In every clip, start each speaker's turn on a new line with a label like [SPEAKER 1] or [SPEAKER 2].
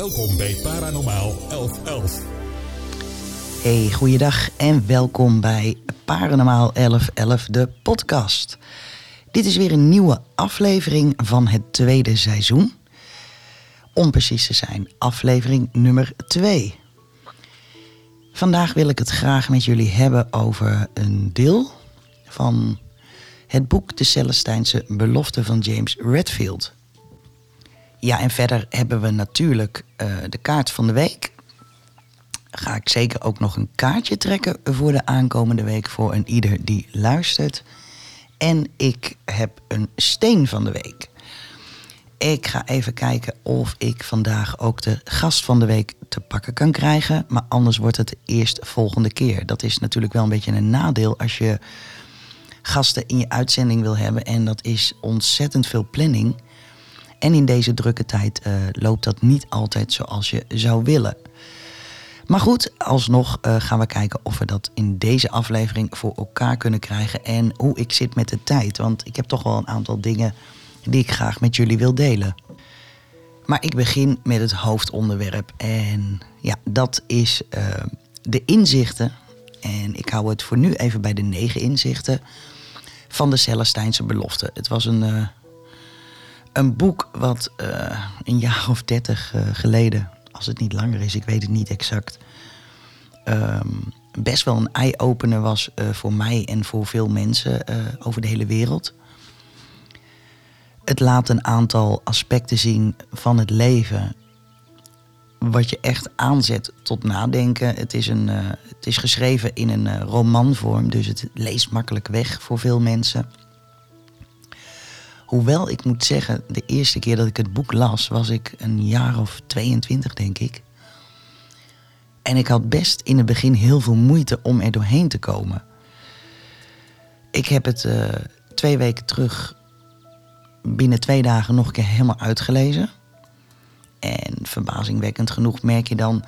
[SPEAKER 1] Welkom bij Paranormaal 1111.
[SPEAKER 2] Hey, goeiedag en welkom bij Paranormaal 1111, de podcast. Dit is weer een nieuwe aflevering van het tweede seizoen. Om precies te zijn, aflevering nummer 2. Vandaag wil ik het graag met jullie hebben over een deel van het boek De Celestijnse Belofte van James Redfield. Ja, en verder hebben we natuurlijk uh, de kaart van de week. Ga ik zeker ook nog een kaartje trekken voor de aankomende week voor een ieder die luistert. En ik heb een steen van de week. Ik ga even kijken of ik vandaag ook de gast van de week te pakken kan krijgen. Maar anders wordt het eerst volgende keer. Dat is natuurlijk wel een beetje een nadeel als je gasten in je uitzending wil hebben. En dat is ontzettend veel planning. En in deze drukke tijd uh, loopt dat niet altijd zoals je zou willen. Maar goed, alsnog uh, gaan we kijken of we dat in deze aflevering voor elkaar kunnen krijgen. En hoe ik zit met de tijd. Want ik heb toch wel een aantal dingen die ik graag met jullie wil delen. Maar ik begin met het hoofdonderwerp. En ja, dat is uh, de inzichten. En ik hou het voor nu even bij de negen inzichten van de Celestijnse belofte. Het was een, een boek wat uh, een jaar of dertig geleden, als het niet langer is, ik weet het niet exact, um, best wel een eye-opener was voor mij en voor veel mensen over de hele wereld het laat een aantal aspecten zien van het leven. Wat je echt aanzet tot nadenken. Het is, een, uh, het is geschreven in een uh, romanvorm, dus het leest makkelijk weg voor veel mensen. Hoewel ik moet zeggen, de eerste keer dat ik het boek las, was ik een jaar of 22, denk ik. En ik had best in het begin heel veel moeite om er doorheen te komen. Ik heb het uh, twee weken terug binnen twee dagen nog een keer helemaal uitgelezen. En verbazingwekkend genoeg merk je dan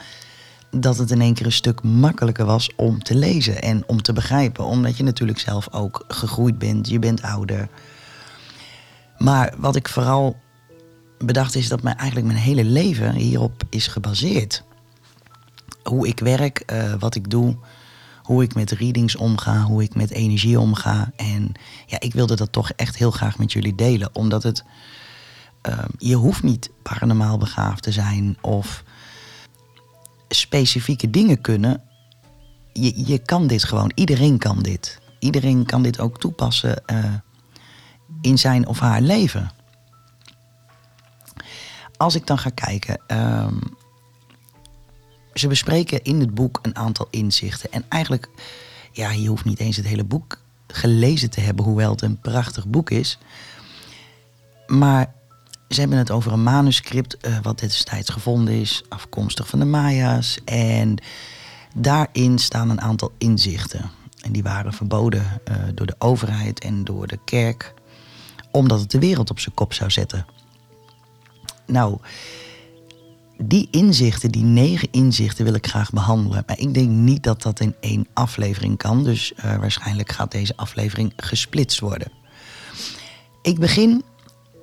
[SPEAKER 2] dat het in één keer een stuk makkelijker was om te lezen en om te begrijpen. Omdat je natuurlijk zelf ook gegroeid bent, je bent ouder. Maar wat ik vooral bedacht is dat mijn, eigenlijk mijn hele leven hierop is gebaseerd. Hoe ik werk, uh, wat ik doe, hoe ik met readings omga, hoe ik met energie omga. En ja, ik wilde dat toch echt heel graag met jullie delen, omdat het. Uh, je hoeft niet paranormaal begaafd te zijn of specifieke dingen kunnen. Je, je kan dit gewoon. Iedereen kan dit. Iedereen kan dit ook toepassen uh, in zijn of haar leven. Als ik dan ga kijken. Uh, ze bespreken in het boek een aantal inzichten. En eigenlijk, ja, je hoeft niet eens het hele boek gelezen te hebben, hoewel het een prachtig boek is. Maar ze hebben het over een manuscript uh, wat destijds gevonden is, afkomstig van de Maya's. En daarin staan een aantal inzichten. En die waren verboden uh, door de overheid en door de kerk, omdat het de wereld op zijn kop zou zetten. Nou, die inzichten, die negen inzichten, wil ik graag behandelen. Maar ik denk niet dat dat in één aflevering kan. Dus uh, waarschijnlijk gaat deze aflevering gesplitst worden. Ik begin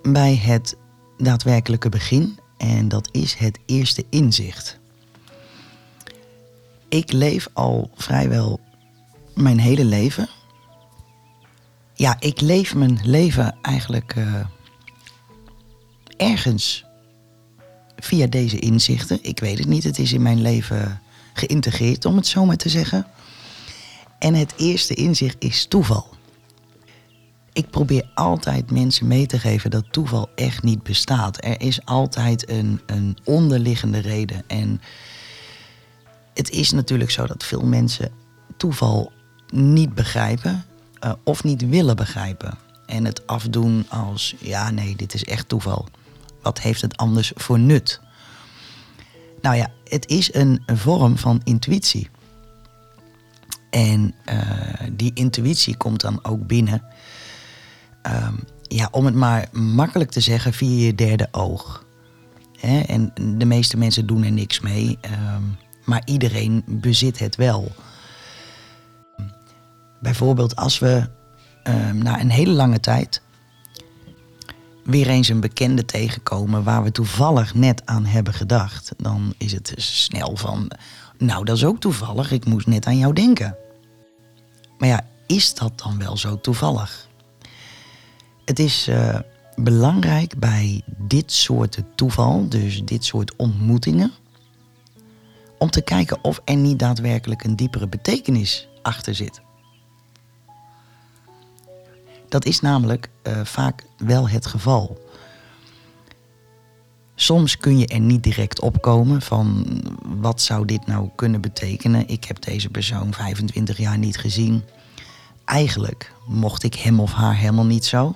[SPEAKER 2] bij het daadwerkelijke begin. En dat is het eerste inzicht. Ik leef al vrijwel mijn hele leven. Ja, ik leef mijn leven eigenlijk uh, ergens via deze inzichten. Ik weet het niet, het is in mijn leven geïntegreerd, om het zo maar te zeggen. En het eerste inzicht is toeval. Ik probeer altijd mensen mee te geven dat toeval echt niet bestaat. Er is altijd een, een onderliggende reden. En het is natuurlijk zo dat veel mensen toeval niet begrijpen uh, of niet willen begrijpen. En het afdoen als, ja nee, dit is echt toeval wat heeft het anders voor nut? Nou ja, het is een, vorm van intuïtie. En uh, die intuïtie komt dan ook binnen, um, ja, om het maar makkelijk te zeggen, via je derde oog. Hè? En de meeste mensen doen er niks mee, um, maar iedereen bezit het wel. Bijvoorbeeld als we um, na een hele lange tijd weer eens een bekende tegenkomen waar we toevallig net aan hebben gedacht, dan is het snel van, nou dat is ook toevallig, ik moest net aan jou denken. Maar ja, is dat dan wel zo toevallig? Het is uh, belangrijk bij dit soort toeval, dus dit soort ontmoetingen, om te kijken of er niet daadwerkelijk een diepere betekenis achter zit. Dat is namelijk uh, vaak wel het geval. Soms kun je er niet direct opkomen van wat zou dit nou kunnen betekenen. Ik heb deze persoon 25 jaar niet gezien. Eigenlijk mocht ik hem of haar helemaal niet zo.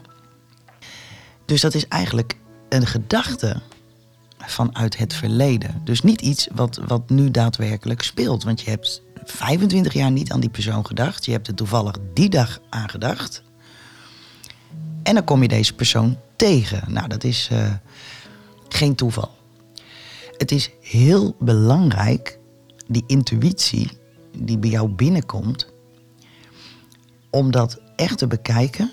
[SPEAKER 2] Dus dat is eigenlijk een gedachte vanuit het verleden. Dus niet iets wat, wat nu daadwerkelijk speelt. Want je hebt 25 jaar niet aan die persoon gedacht. Je hebt er toevallig die dag aan gedacht. En dan kom je deze persoon tegen. Nou, dat is uh, geen toeval. Het is heel belangrijk, die intuïtie die bij jou binnenkomt, om dat echt te bekijken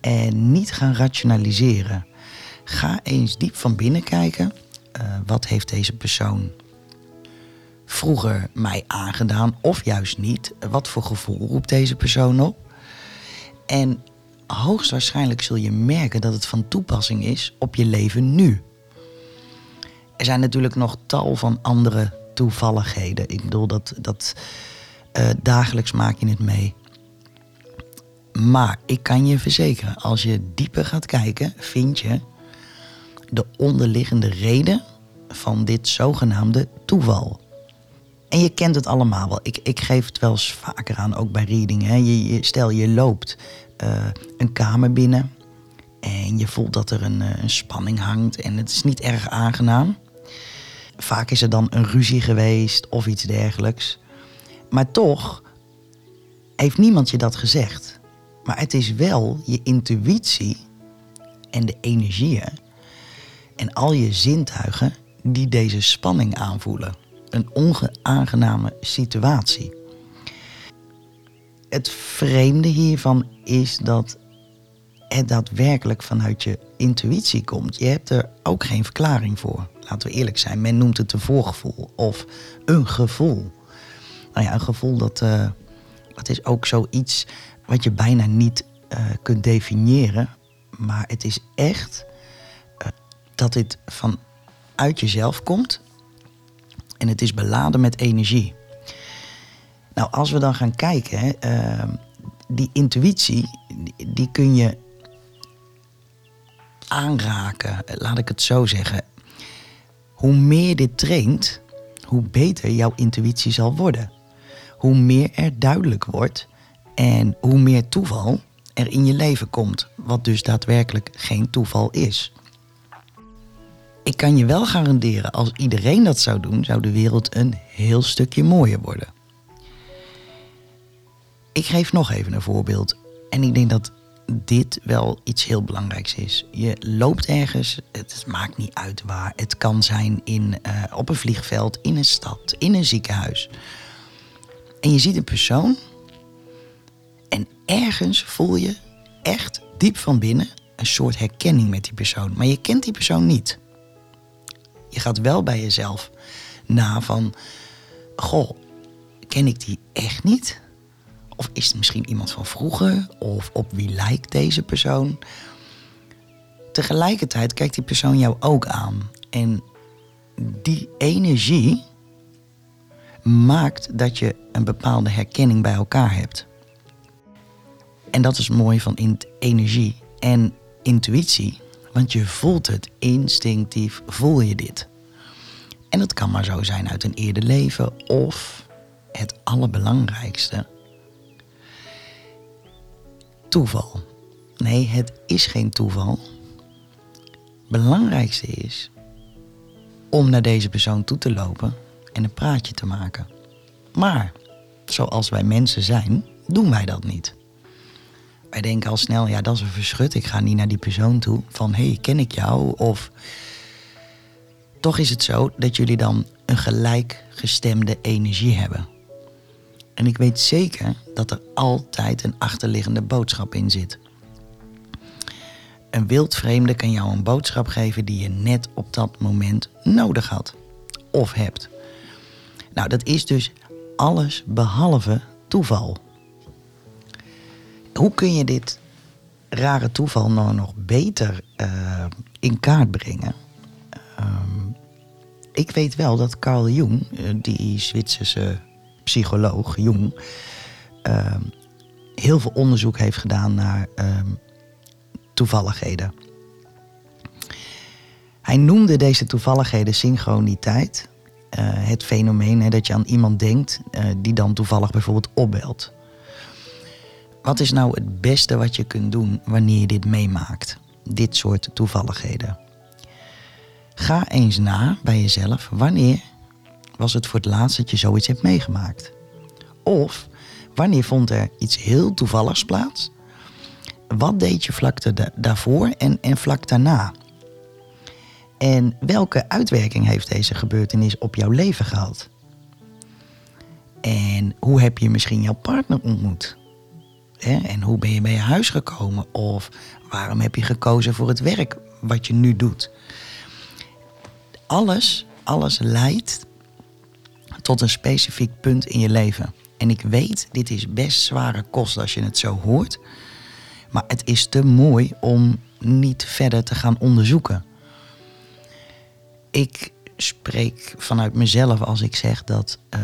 [SPEAKER 2] en niet gaan rationaliseren. Ga eens diep van binnen kijken. Uh, wat heeft deze persoon vroeger mij aangedaan of juist niet? Wat voor gevoel roept deze persoon op? En hoogstwaarschijnlijk zul je merken dat het van toepassing is op je leven nu. Er zijn natuurlijk nog tal van andere toevalligheden. Ik bedoel, dat, dat uh, dagelijks maak je het mee. Maar ik kan je verzekeren, als je dieper gaat kijken, vind je de onderliggende reden van dit zogenaamde toeval. En je kent het allemaal wel. Ik, ik geef het wel eens vaker aan, ook bij reading. Je, stel je loopt uh, een kamer binnen en je voelt dat er een, uh, een spanning hangt en het is niet erg aangenaam. Vaak is er dan een ruzie geweest of iets dergelijks. Maar toch heeft niemand je dat gezegd. Maar het is wel je intuïtie en de energieën en al je zintuigen die deze spanning aanvoelen. Een onaangename situatie. Het vreemde hiervan is dat het daadwerkelijk vanuit je intuïtie komt. Je hebt er ook geen verklaring voor. Laten we eerlijk zijn, men noemt het een voorgevoel of een gevoel. Nou ja, een gevoel dat, uh, dat is ook zoiets wat je bijna niet uh, kunt definiëren. Maar het is echt uh, dat dit vanuit jezelf komt. En het is beladen met energie. Nou, als we dan gaan kijken, hè, uh, die intuïtie, die, die kun je aanraken, laat ik het zo zeggen. Hoe meer dit traint, hoe beter jouw intuïtie zal worden. Hoe meer er duidelijk wordt en hoe meer toeval er in je leven komt, wat dus daadwerkelijk geen toeval is. Ik kan je wel garanderen, als iedereen dat zou doen, zou de wereld een heel stukje mooier worden. Ik geef nog even een voorbeeld. En ik denk dat dit wel iets heel belangrijks is. Je loopt ergens, het maakt niet uit waar. Het kan zijn in, uh, op een vliegveld, in een stad, in een ziekenhuis. En je ziet een persoon en ergens voel je echt diep van binnen een soort herkenning met die persoon. Maar je kent die persoon niet. Je gaat wel bij jezelf na van, goh, ken ik die echt niet? Of is het misschien iemand van vroeger? Of op wie lijkt deze persoon? Tegelijkertijd kijkt die persoon jou ook aan. En die energie maakt dat je een bepaalde herkenning bij elkaar hebt. En dat is mooi van energie en intuïtie, want je voelt het instinctief, voel je dit. En dat kan maar zo zijn uit een eerder leven of het allerbelangrijkste, toeval. Nee, het is geen toeval. Belangrijkste is om naar deze persoon toe te lopen en een praatje te maken. Maar zoals wij mensen zijn, doen wij dat niet. Wij denken al snel, ja, dat is een verschut. Ik ga niet naar die persoon toe van, hé, hey, ken ik jou? Of toch is het zo dat jullie dan een gelijkgestemde energie hebben. En ik weet zeker dat er altijd een achterliggende boodschap in zit. Een wildvreemde kan jou een boodschap geven die je net op dat moment nodig had of hebt. Nou, dat is dus alles behalve toeval. Hoe kun je dit rare toeval nou nog beter uh, in kaart brengen? Um, ik weet wel dat Carl Jung, uh, die Zwitserse psycholoog Jung, uh, heel veel onderzoek heeft gedaan naar toevalligheden. Hij noemde deze toevalligheden synchroniteit. Uh, het fenomeen hè, dat je aan iemand denkt uh, die dan toevallig bijvoorbeeld opbelt. Wat is nou het beste wat je kunt doen wanneer je dit meemaakt? Dit soort toevalligheden. Ga eens na bij jezelf wanneer was het voor het laatst dat je zoiets hebt meegemaakt? Of wanneer vond er iets heel toevalligs plaats? Wat deed je vlak daarvoor en, en vlak daarna? En welke uitwerking heeft deze gebeurtenis op jouw leven gehad? En hoe heb je misschien jouw partner ontmoet? En hoe ben je bij je huis gekomen? Of waarom heb je gekozen voor het werk wat je nu doet? Alles, alles leidt tot een specifiek punt in je leven. En ik weet, dit is best zware kost als je het zo hoort. Maar het is te mooi om niet verder te gaan onderzoeken. Ik spreek vanuit mezelf als ik zeg dat uh,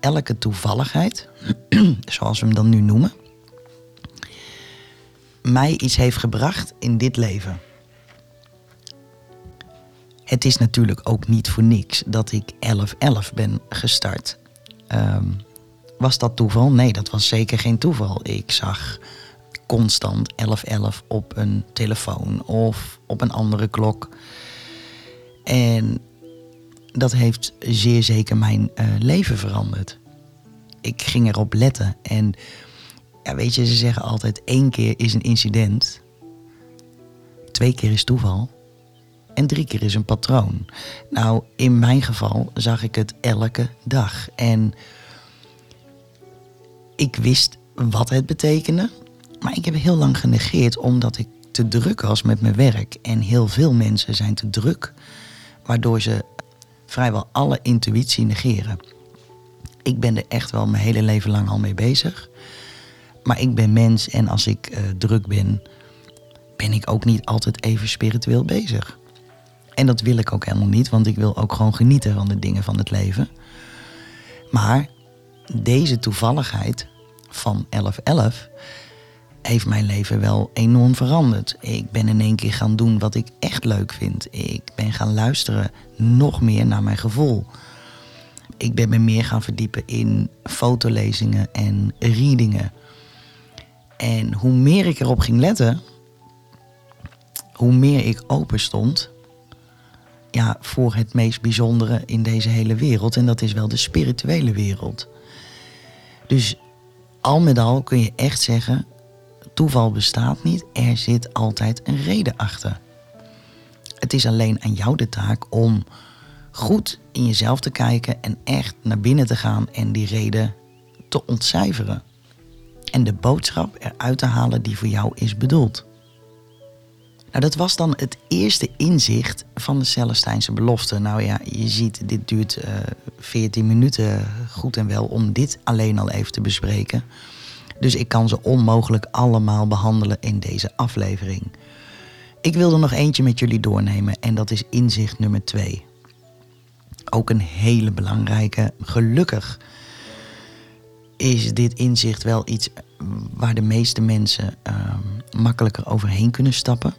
[SPEAKER 2] elke toevalligheid, zoals we hem dan nu noemen, mij iets heeft gebracht in dit leven. Het is natuurlijk ook niet voor niks dat ik 11-11 ben gestart. Um, was dat toeval? Nee, dat was zeker geen toeval. Ik zag constant 1111 op een telefoon of op een andere klok. En dat heeft zeer zeker mijn uh, leven veranderd. Ik ging erop letten. En ja, weet je, ze zeggen altijd: één keer is een incident, twee keer is toeval en drie keer is een patroon. Nou, in mijn geval zag ik het elke dag. En ik wist wat het betekende. Maar ik heb heel lang genegeerd omdat ik te druk was met mijn werk. En heel veel mensen zijn te druk, waardoor ze vrijwel alle intuïtie negeren. Ik ben er echt wel mijn hele leven lang al mee bezig. Maar ik ben mens en als ik uh, druk ben, ben ik ook niet altijd even spiritueel bezig. En dat wil ik ook helemaal niet, want ik wil ook gewoon genieten van de dingen van het leven. Maar deze toevalligheid van 1111 heeft mijn leven wel enorm veranderd. Ik ben in één keer gaan doen wat ik echt leuk vind. Ik ben gaan luisteren nog meer naar mijn gevoel. Ik ben me meer gaan verdiepen in fotolezingen en readingen. En hoe meer ik erop ging letten, hoe meer ik open stond ja, voor het meest bijzondere in deze hele wereld. En dat is wel de spirituele wereld. Dus al met al kun je echt zeggen toeval bestaat niet, er zit altijd een reden achter. Het is alleen aan jou de taak om goed in jezelf te kijken en echt naar binnen te gaan en die reden te ontcijferen. En de boodschap eruit te halen die voor jou is bedoeld. Nou, dat was dan het eerste inzicht van de Celestijnse belofte. Nou ja, je ziet, dit duurt uh, eh, 14 minuten goed en wel om dit alleen al even te bespreken. Dus ik kan ze onmogelijk allemaal behandelen in deze aflevering. Ik wil er nog eentje met jullie doornemen en dat is inzicht nummer 2. Ook een hele belangrijke. Gelukkig is dit inzicht wel iets waar de meeste mensen uh, makkelijker overheen kunnen stappen.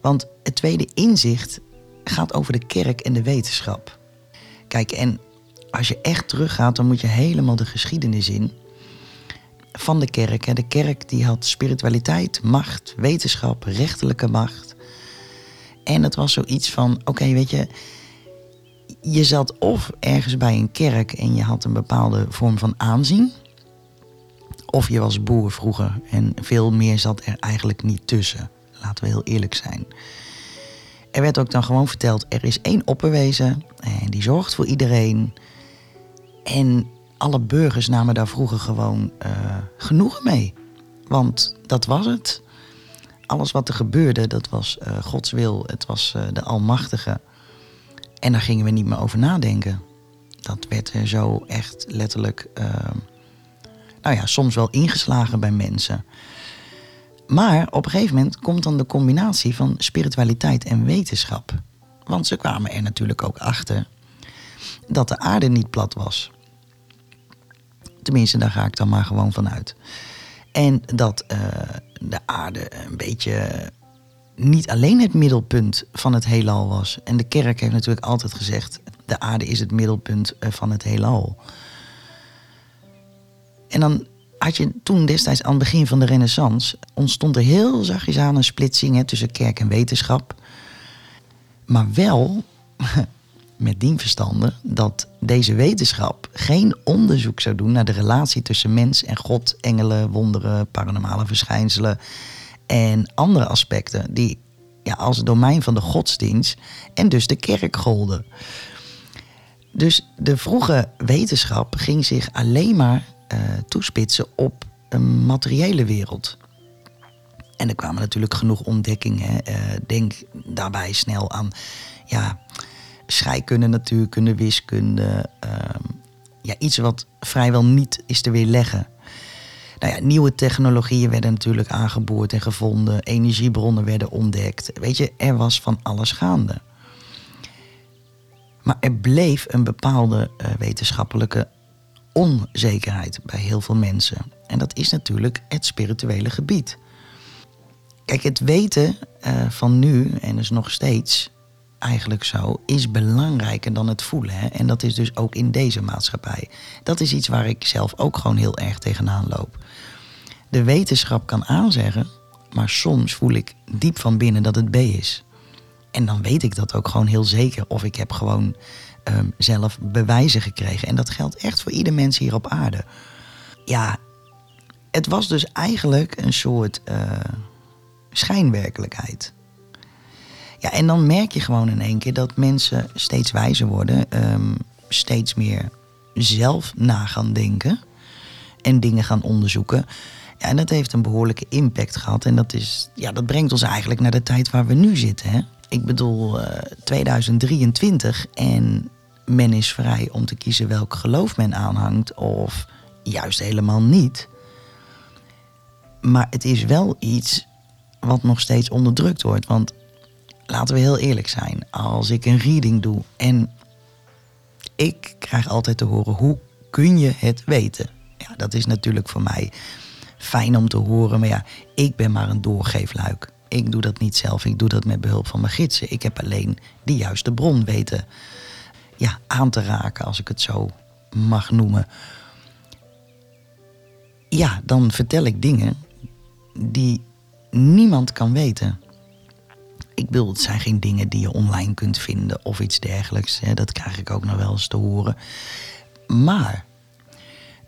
[SPEAKER 2] Want het tweede inzicht gaat over de kerk en de wetenschap. Kijk, en als je echt teruggaat, dan moet je helemaal de geschiedenis in van de kerk. De kerk die had spiritualiteit, macht, wetenschap, rechterlijke macht. En het was zoiets van, oké, weet je, je zat of ergens bij een kerk en je had een bepaalde vorm van aanzien. Of je was boer vroeger en veel meer zat er eigenlijk niet tussen. Laten we heel eerlijk zijn. Er werd ook dan gewoon verteld, er is één opperwezen en die zorgt voor iedereen. En alle burgers namen daar vroeger gewoon uh, genoegen mee. Want dat was het. alles wat er gebeurde, dat was uh, Gods wil. Het was uh, de Almachtige. En daar gingen we niet meer over nadenken. Dat werd er zo echt letterlijk, nou ja, soms wel ingeslagen bij mensen. Maar op een gegeven moment komt dan de combinatie van spiritualiteit en wetenschap. Want ze kwamen er natuurlijk ook achter dat de aarde niet plat was. Tenminste, daar ga ik dan maar gewoon van uit. En dat uh, de aarde een beetje niet alleen het middelpunt van het heelal was. En de kerk heeft natuurlijk altijd gezegd: de aarde is het middelpunt eh, van het heelal. En dan had je toen destijds aan het begin van de Renaissance ontstond er heel zachtjes aan een splitsing hè, tussen kerk en wetenschap. Maar wel met dien verstande dat deze wetenschap geen onderzoek zou doen naar de relatie tussen mens en God, engelen, wonderen, paranormale verschijnselen en andere aspecten die ja, als domein van de godsdienst en dus de kerk golden. Dus de vroege wetenschap ging zich alleen maar toespitsen op een materiële wereld. En er kwamen natuurlijk genoeg ontdekkingen. Uh, denk daarbij snel aan ja, scheikunde, natuurkunde, wiskunde. Uh, ja, iets wat vrijwel niet is te weerleggen. Nou ja, nieuwe technologieën werden natuurlijk aangeboord en gevonden. Energiebronnen werden ontdekt. Weet je, er was van alles gaande. Maar er bleef een bepaalde uh, wetenschappelijke onzekerheid bij heel veel mensen. En dat is natuurlijk het spirituele gebied. Kijk, het weten uh, van nu, en is nog steeds eigenlijk zo, is belangrijker dan het voelen. Hè? En dat is dus ook in deze maatschappij. Dat is iets waar ik zelf ook gewoon heel erg tegenaan loop. De wetenschap kan aanzeggen, maar soms voel ik diep van binnen dat het B is. En dan weet ik dat ook gewoon heel zeker. Of ik heb gewoon um, zelf bewijzen gekregen. En dat geldt echt voor ieder mens hier op aarde. Ja, het was dus eigenlijk een soort uh, schijnwerkelijkheid. Ja, en dan merk je gewoon in één keer dat mensen steeds wijzer worden, um, steeds meer zelf na gaan denken en dingen gaan onderzoeken. Ja, en dat heeft een behoorlijke impact gehad. En dat, is, ja, dat brengt ons eigenlijk naar de tijd waar we nu zitten. Hè? Ik bedoel, uh, 2023 en men is vrij om te kiezen welk geloof men aanhangt of juist helemaal niet. Maar het is wel iets wat nog steeds onderdrukt wordt. Want laten we heel eerlijk zijn, als ik een reading doe en ik krijg altijd te horen hoe kun je het weten? Ja, dat is natuurlijk voor mij fijn om te horen, maar ja, ik ben maar een doorgeefluik. Ik doe dat niet zelf, ik doe dat met behulp van mijn gidsen. Ik heb alleen de juiste bron weten ja, aan te raken, als ik het zo mag noemen. Ja, dan vertel ik dingen die niemand kan weten. Ik bedoel, het zijn geen dingen die je online kunt vinden of iets dergelijks. Hè. Dat krijg ik ook nog wel eens te horen. Maar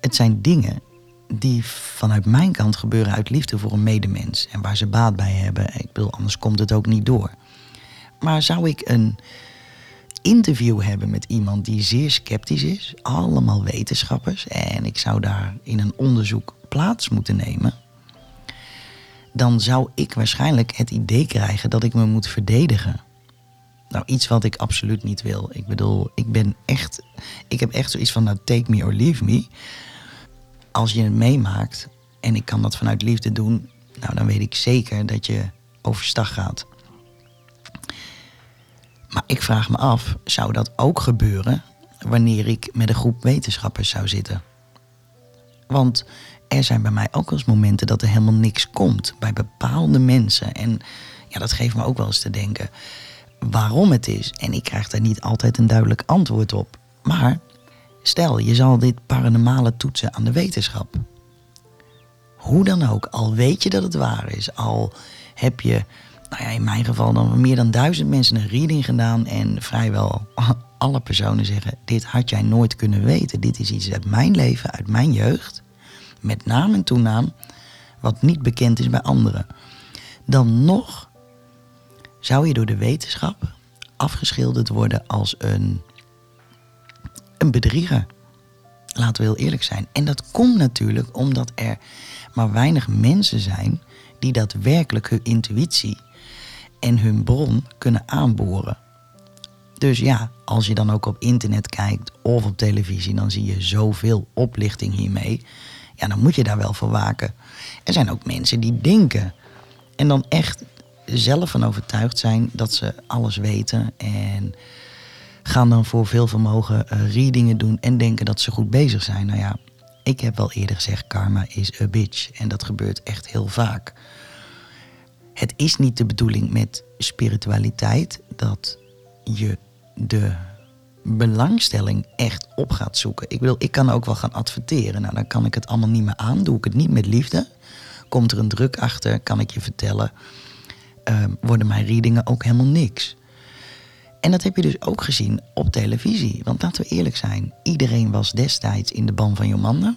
[SPEAKER 2] het zijn dingen die vanuit mijn kant gebeuren uit liefde voor een medemens. En waar ze baat bij hebben. Ik bedoel, anders komt het ook niet door. Maar zou ik een interview hebben met iemand die zeer sceptisch is, allemaal wetenschappers, en ik zou daar in een onderzoek plaats moeten nemen, dan zou ik waarschijnlijk het idee krijgen dat ik me moet verdedigen. Nou, iets wat ik absoluut niet wil. Ik bedoel, ik ben echt. Ik heb echt zoiets van: nou, take me or leave me. Als je het meemaakt en ik kan dat vanuit liefde doen, nou, dan weet ik zeker dat je overstag gaat. Maar ik vraag me af, zou dat ook gebeuren wanneer ik met een groep wetenschappers zou zitten? Want er zijn bij mij ook wel eens momenten dat er helemaal niks komt bij bepaalde mensen. En ja, dat geeft me ook wel eens te denken waarom het is. En ik krijg daar niet altijd een duidelijk antwoord op. Maar stel, je zal dit paranormale toetsen aan de wetenschap. Hoe dan ook, al weet je dat het waar is, al heb je nou ja, in mijn geval dan meer dan duizend mensen een reading gedaan. En vrijwel alle personen zeggen: Dit had jij nooit kunnen weten. Dit is iets uit mijn leven, uit mijn jeugd. Met naam en toenaam, wat niet bekend is bij anderen. Dan nog zou je door de wetenschap afgeschilderd worden als een, een bedrieger. Laten we heel eerlijk zijn. En dat komt natuurlijk omdat er maar weinig mensen zijn die daadwerkelijk hun intuïtie en hun bron kunnen aanboren. Dus ja, als je dan ook op internet kijkt of op televisie, dan zie je zoveel oplichting hiermee. Ja, dan moet je daar wel voor waken. Er zijn ook mensen die denken en dan echt zelf van overtuigd zijn dat ze alles weten en gaan dan voor veel vermogen uh, readingen doen en denken dat ze goed bezig zijn. Nou ja, ik heb wel eerder gezegd, karma is a bitch. En dat gebeurt echt heel vaak. Het is niet de bedoeling met spiritualiteit dat je de belangstelling echt op gaat zoeken. Ik wil, ik kan ook wel gaan adverteren. Nou, dan kan ik het allemaal niet meer aan. Doe ik het niet met liefde. Komt er een druk achter, kan ik je vertellen. Uh, worden mijn readingen ook helemaal niks. En dat heb je dus ook gezien op televisie. Want laten we eerlijk zijn, iedereen was destijds in de ban van Jomanda.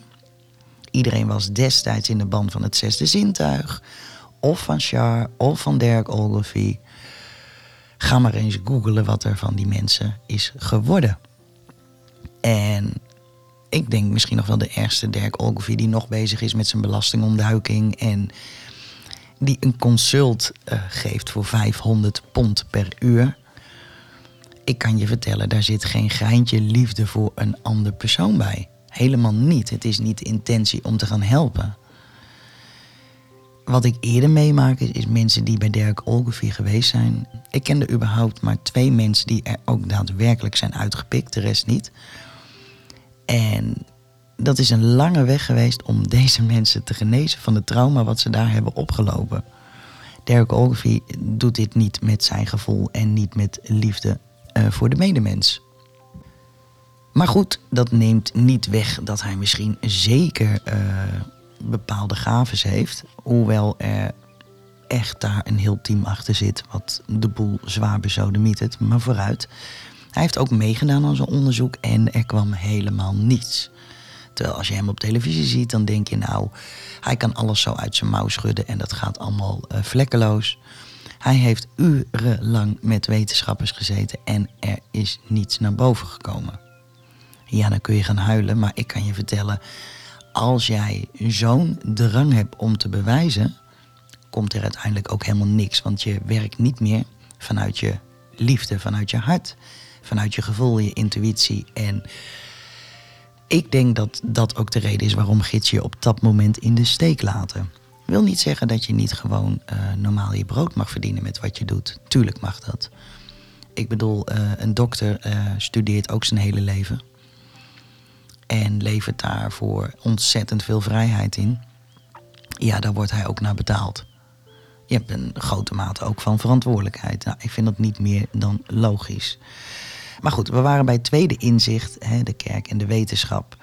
[SPEAKER 2] Iedereen was destijds in de ban van het zesde zintuig. Of van Char, of van Dirk Ogilvie. Ga maar eens googlen wat er van die mensen is geworden. En ik denk misschien nog wel de ergste Dirk Ogilvie die nog bezig is met zijn belastingontduiking. En die een consult uh, geeft voor 500 pond per uur ik kan je vertellen, daar zit geen geintje liefde voor een ander persoon bij. Helemaal niet. Het is niet de intentie om te gaan helpen. Wat ik eerder meemaak is, is mensen die bij Dirk Olgevier geweest zijn. Ik kende überhaupt maar twee mensen die er ook daadwerkelijk zijn uitgepikt, de rest niet. En dat is een lange weg geweest om deze mensen te genezen van het trauma wat ze daar hebben opgelopen. Dirk Ogilvie doet dit niet met zijn gevoel en niet met liefde uh, voor de medemens. Maar goed, dat neemt niet weg dat hij misschien zeker uh, bepaalde gaves heeft. Hoewel er echt daar een heel team achter zit wat de boel zwaar bezodemietert. Maar vooruit. Hij heeft ook meegedaan aan zo'n onderzoek en er kwam helemaal niets. Terwijl als je hem op televisie ziet, dan denk je nou, hij kan alles zo uit zijn mouw schudden en dat gaat allemaal uh, vlekkeloos. Hij heeft urenlang met wetenschappers gezeten en er is niets naar boven gekomen. Ja, dan kun je gaan huilen, maar ik kan je vertellen, als jij zo'n drang hebt om te bewijzen, komt er uiteindelijk ook helemaal niks. Want je werkt niet meer vanuit je liefde, vanuit je hart, vanuit je gevoel, je intuïtie. En ik denk dat dat ook de reden is waarom gids je op dat moment in de steek laten. Wil niet zeggen dat je niet gewoon uh, normaal je brood mag verdienen met wat je doet. Tuurlijk mag dat. Ik bedoel, uh, een dokter uh, studeert ook zijn hele leven. En levert daarvoor ontzettend veel vrijheid in. Ja, daar wordt hij ook naar betaald. Je hebt een grote mate ook van verantwoordelijkheid. Nou, ik vind dat niet meer dan logisch. Maar goed, we waren bij het tweede inzicht, hè, de kerk en de wetenschap.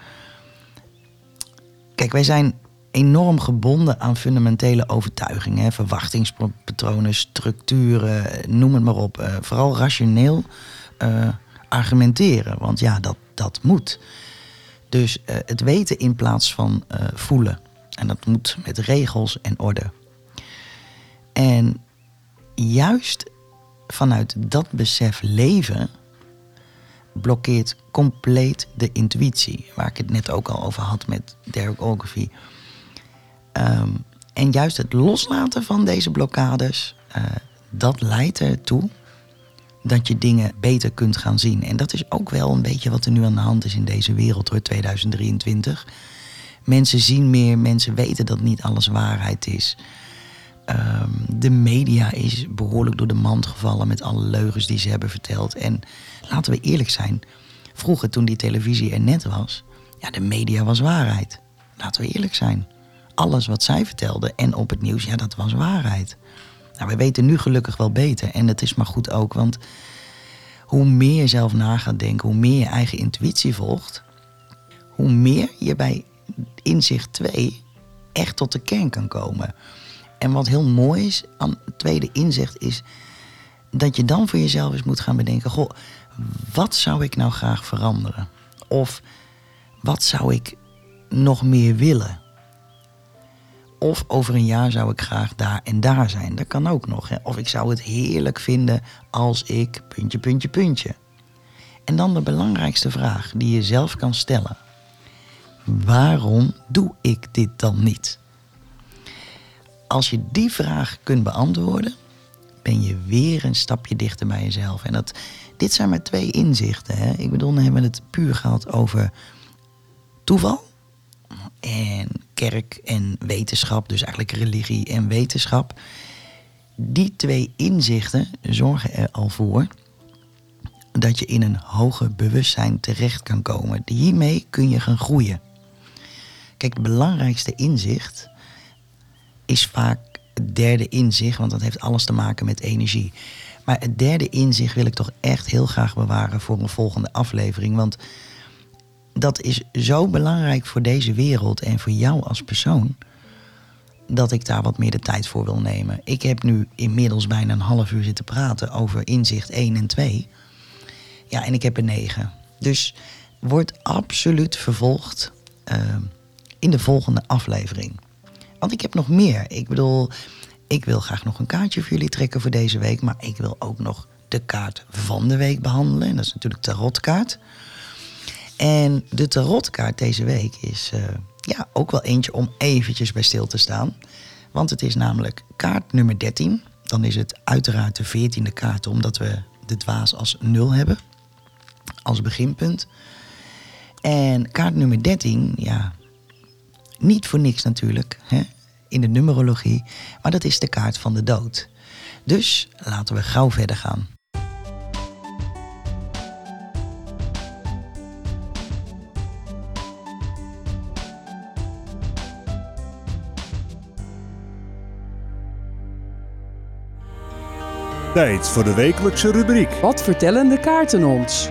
[SPEAKER 2] Kijk, wij zijn enorm gebonden aan fundamentele overtuigingen, verwachtingspatronen, structuren, noem het maar op. Uh, vooral rationeel uh, argumenteren, want ja, dat, dat moet. Dus uh, het weten in plaats van voelen. En dat moet met regels en orde. En juist vanuit dat besef leven blokkeert compleet de intuïtie. Waar ik het net ook al over had met Derek Ogilvie. Um, en juist het loslaten van deze blokkades, uh, dat leidt ertoe dat je dingen beter kunt gaan zien. En dat is ook wel een beetje wat er nu aan de hand is in deze wereld hoor, 2023. Mensen zien meer, mensen weten dat niet alles waarheid is. Um, de media is behoorlijk door de mand gevallen met alle leugens die ze hebben verteld. En laten we eerlijk zijn, vroeger toen die televisie er net was, ja, de media was waarheid. Laten we eerlijk zijn alles wat zij vertelde en op het nieuws, ja, dat was waarheid. Nou, we weten nu gelukkig wel beter. En dat is maar goed ook, want hoe meer je zelf na gaat denken, hoe meer je eigen intuïtie volgt, hoe meer je bij inzicht 2 echt tot de kern kan komen. En wat heel mooi is aan het tweede inzicht is dat je dan voor jezelf eens moet gaan bedenken: goh, wat zou ik nou graag veranderen? Of wat zou ik nog meer willen? Of over een jaar zou ik graag daar en daar zijn. Dat kan ook nog. Hè? Of ik zou het heerlijk vinden als ik puntje, puntje, puntje. En dan de belangrijkste vraag die je zelf kan stellen. Waarom doe ik dit dan niet? als je die vraag kunt beantwoorden, ben je weer een stapje dichter bij jezelf. En dat, dit zijn maar twee inzichten. Hè? Ik bedoel, we hebben het puur gehad over toeval en kerk en wetenschap, dus eigenlijk religie en wetenschap. Die twee inzichten zorgen er al voor dat je in een hoger bewustzijn terecht kan komen. Hiermee kun je gaan groeien. Kijk, het belangrijkste inzicht is vaak het derde inzicht, want dat heeft alles te maken met energie. Maar het derde inzicht wil ik toch echt heel graag bewaren voor een volgende aflevering. Want dat is zo belangrijk voor deze wereld en voor jou als persoon. Dat ik daar wat meer de tijd voor wil nemen. Ik heb nu inmiddels bijna een half uur zitten praten over inzicht 1 en 2. Ja, en ik heb er 9. Dus wordt absoluut vervolgd uh, in de volgende aflevering. Want ik heb nog meer. Ik bedoel, ik wil graag nog een kaartje voor jullie trekken voor deze week. Maar ik wil ook nog de kaart van de week behandelen. En dat is natuurlijk tarotkaart. En de tarotkaart deze week is uh, ja, ook wel eentje om eventjes bij stil te staan. Want het is namelijk kaart nummer 13. Dan is het uiteraard de 14e kaart, omdat we de dwaas als 0 hebben. Als beginpunt. En kaart nummer 13, ja, niet voor niks natuurlijk, hè, in de numerologie, maar dat is de kaart van de dood. Dus laten we gauw verder gaan.
[SPEAKER 1] Tijd voor de wekelijkse rubriek.
[SPEAKER 3] Wat vertellen de kaarten ons?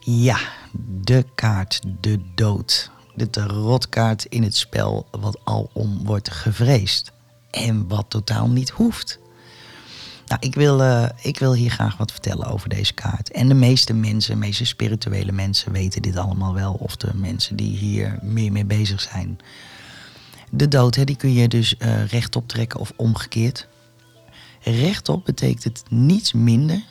[SPEAKER 2] Ja, de kaart, de dood. De tarotkaart in het spel wat alom wordt gevreesd. En wat totaal niet hoeft. Nou, ik wil, uh, ik wil hier graag wat vertellen over deze kaart. En de meeste mensen, de meeste spirituele mensen weten dit allemaal wel. Of de mensen die hier meer mee bezig zijn. De dood, die kun je dus uh, rechtop trekken of omgekeerd. Rechtop betekent het niets minder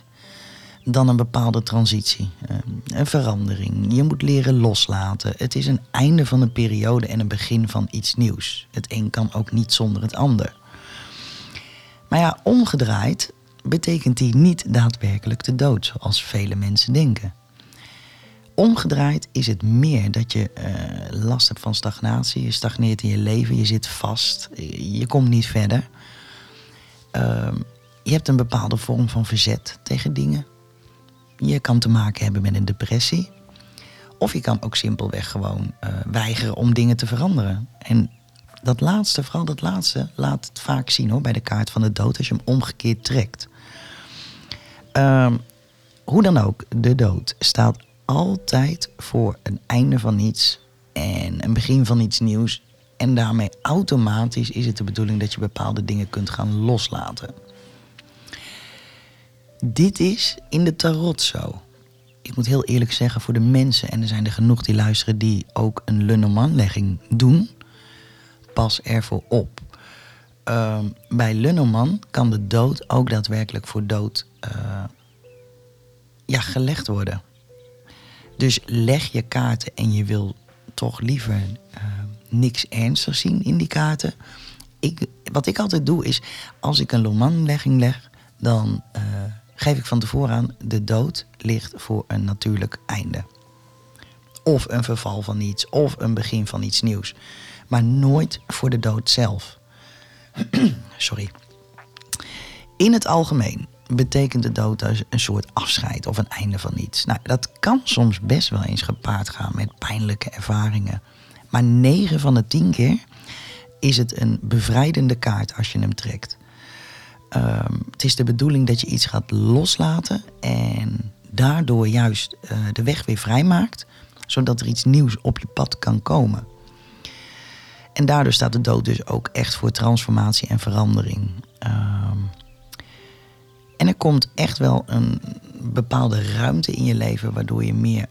[SPEAKER 2] dan een bepaalde transitie, eh, een verandering. Je moet leren loslaten. Het is een einde van een periode en een begin van iets nieuws. Het een kan ook niet zonder het ander. Maar ja, omgedraaid betekent die niet daadwerkelijk de dood, zoals vele mensen denken. Omgedraaid is het meer dat je uh, last hebt van stagnatie. Je stagneert in je leven, je zit vast, je komt niet verder. Uh, je hebt een bepaalde vorm van verzet tegen dingen. Je kan te maken hebben met een depressie. Of je kan ook simpelweg gewoon uh, weigeren om dingen te veranderen. En dat laatste, vooral dat laatste, laat het vaak zien hoor, bij de kaart van de dood als je hem omgekeerd trekt. Uh, hoe dan ook, de dood staat altijd voor een einde van iets en een begin van iets nieuws. En daarmee automatisch is het de bedoeling dat je bepaalde dingen kunt gaan loslaten. Dit is in de tarot zo. Ik moet heel eerlijk zeggen voor de mensen, en er zijn er genoeg die luisteren die ook een Lenormand-legging doen, pas ervoor op. Uh, bij Lenormand kan de dood ook daadwerkelijk voor dood uh, ja, gelegd worden. Dus leg je kaarten en je wil toch liever uh, niks ernstigs zien in die kaarten. Ik, wat ik altijd doe is, als ik een Loman-legging leg, dan uh, geef ik van tevoren aan, de dood ligt voor een natuurlijk einde. Of een verval van iets, of een begin van iets nieuws. Maar nooit voor de dood zelf. Sorry. In het algemeen betekent de dood dus een soort afscheid of een einde van iets. Nou, dat kan soms best wel eens gepaard gaan met pijnlijke ervaringen. Maar 9 van de 10 keer is het een bevrijdende kaart als je hem trekt. Um, het is de bedoeling dat je iets gaat loslaten en daardoor juist uh, de weg weer vrijmaakt, zodat er iets nieuws op je pad kan komen. En daardoor staat de dood dus ook echt voor transformatie en verandering. Um, en er komt echt wel een bepaalde ruimte in je leven waardoor je meer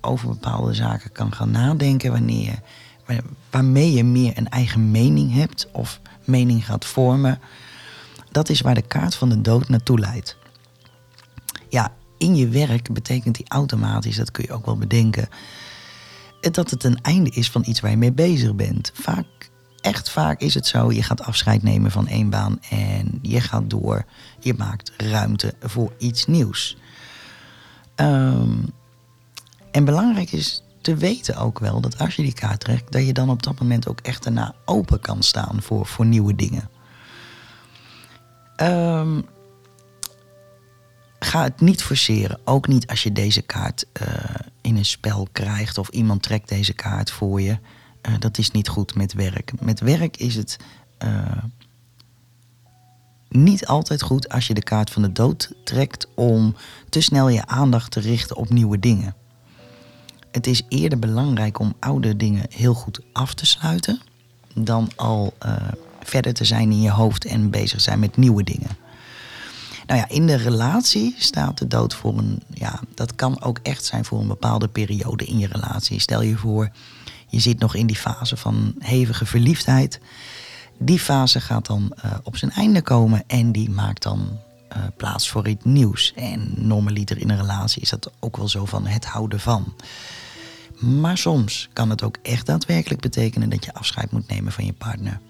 [SPEAKER 2] over bepaalde zaken kan gaan nadenken. Wanneer je, waarmee je meer een eigen mening hebt of mening gaat vormen. Dat is waar de kaart van de dood naartoe leidt. Ja, in je werk betekent die automatisch, dat kun je ook wel bedenken. dat het een einde is van iets waar je mee bezig bent. Vaak, echt vaak is het zo, je gaat afscheid nemen van één baan en je gaat door. Je maakt ruimte voor iets nieuws. Ehm, en belangrijk is te weten ook wel dat als je die kaart trekt, dat je dan op dat moment ook echt daarna open kan staan voor, voor nieuwe dingen. Ehm, ga het niet forceren. Ook niet als je deze kaart uh, in een spel krijgt of iemand trekt deze kaart voor je. Uh, dat is niet goed met werk. Met werk is het uh, niet altijd goed als je de kaart van de dood trekt om te snel je aandacht te richten op nieuwe dingen. Het is eerder belangrijk om oude dingen heel goed af te sluiten dan al verder te zijn in je hoofd en bezig zijn met nieuwe dingen. Nou ja, in de relatie staat de dood voor een. Ja, dat kan ook echt zijn voor een bepaalde periode in je relatie. Stel je voor, je zit nog in die fase van hevige verliefdheid. Die fase gaat dan uh, op zijn einde komen en die maakt dan uh, plaats voor iets nieuws. En normaliter in een relatie is dat ook wel zo van het houden van. Maar soms kan het ook echt daadwerkelijk betekenen dat je afscheid moet nemen van je partner.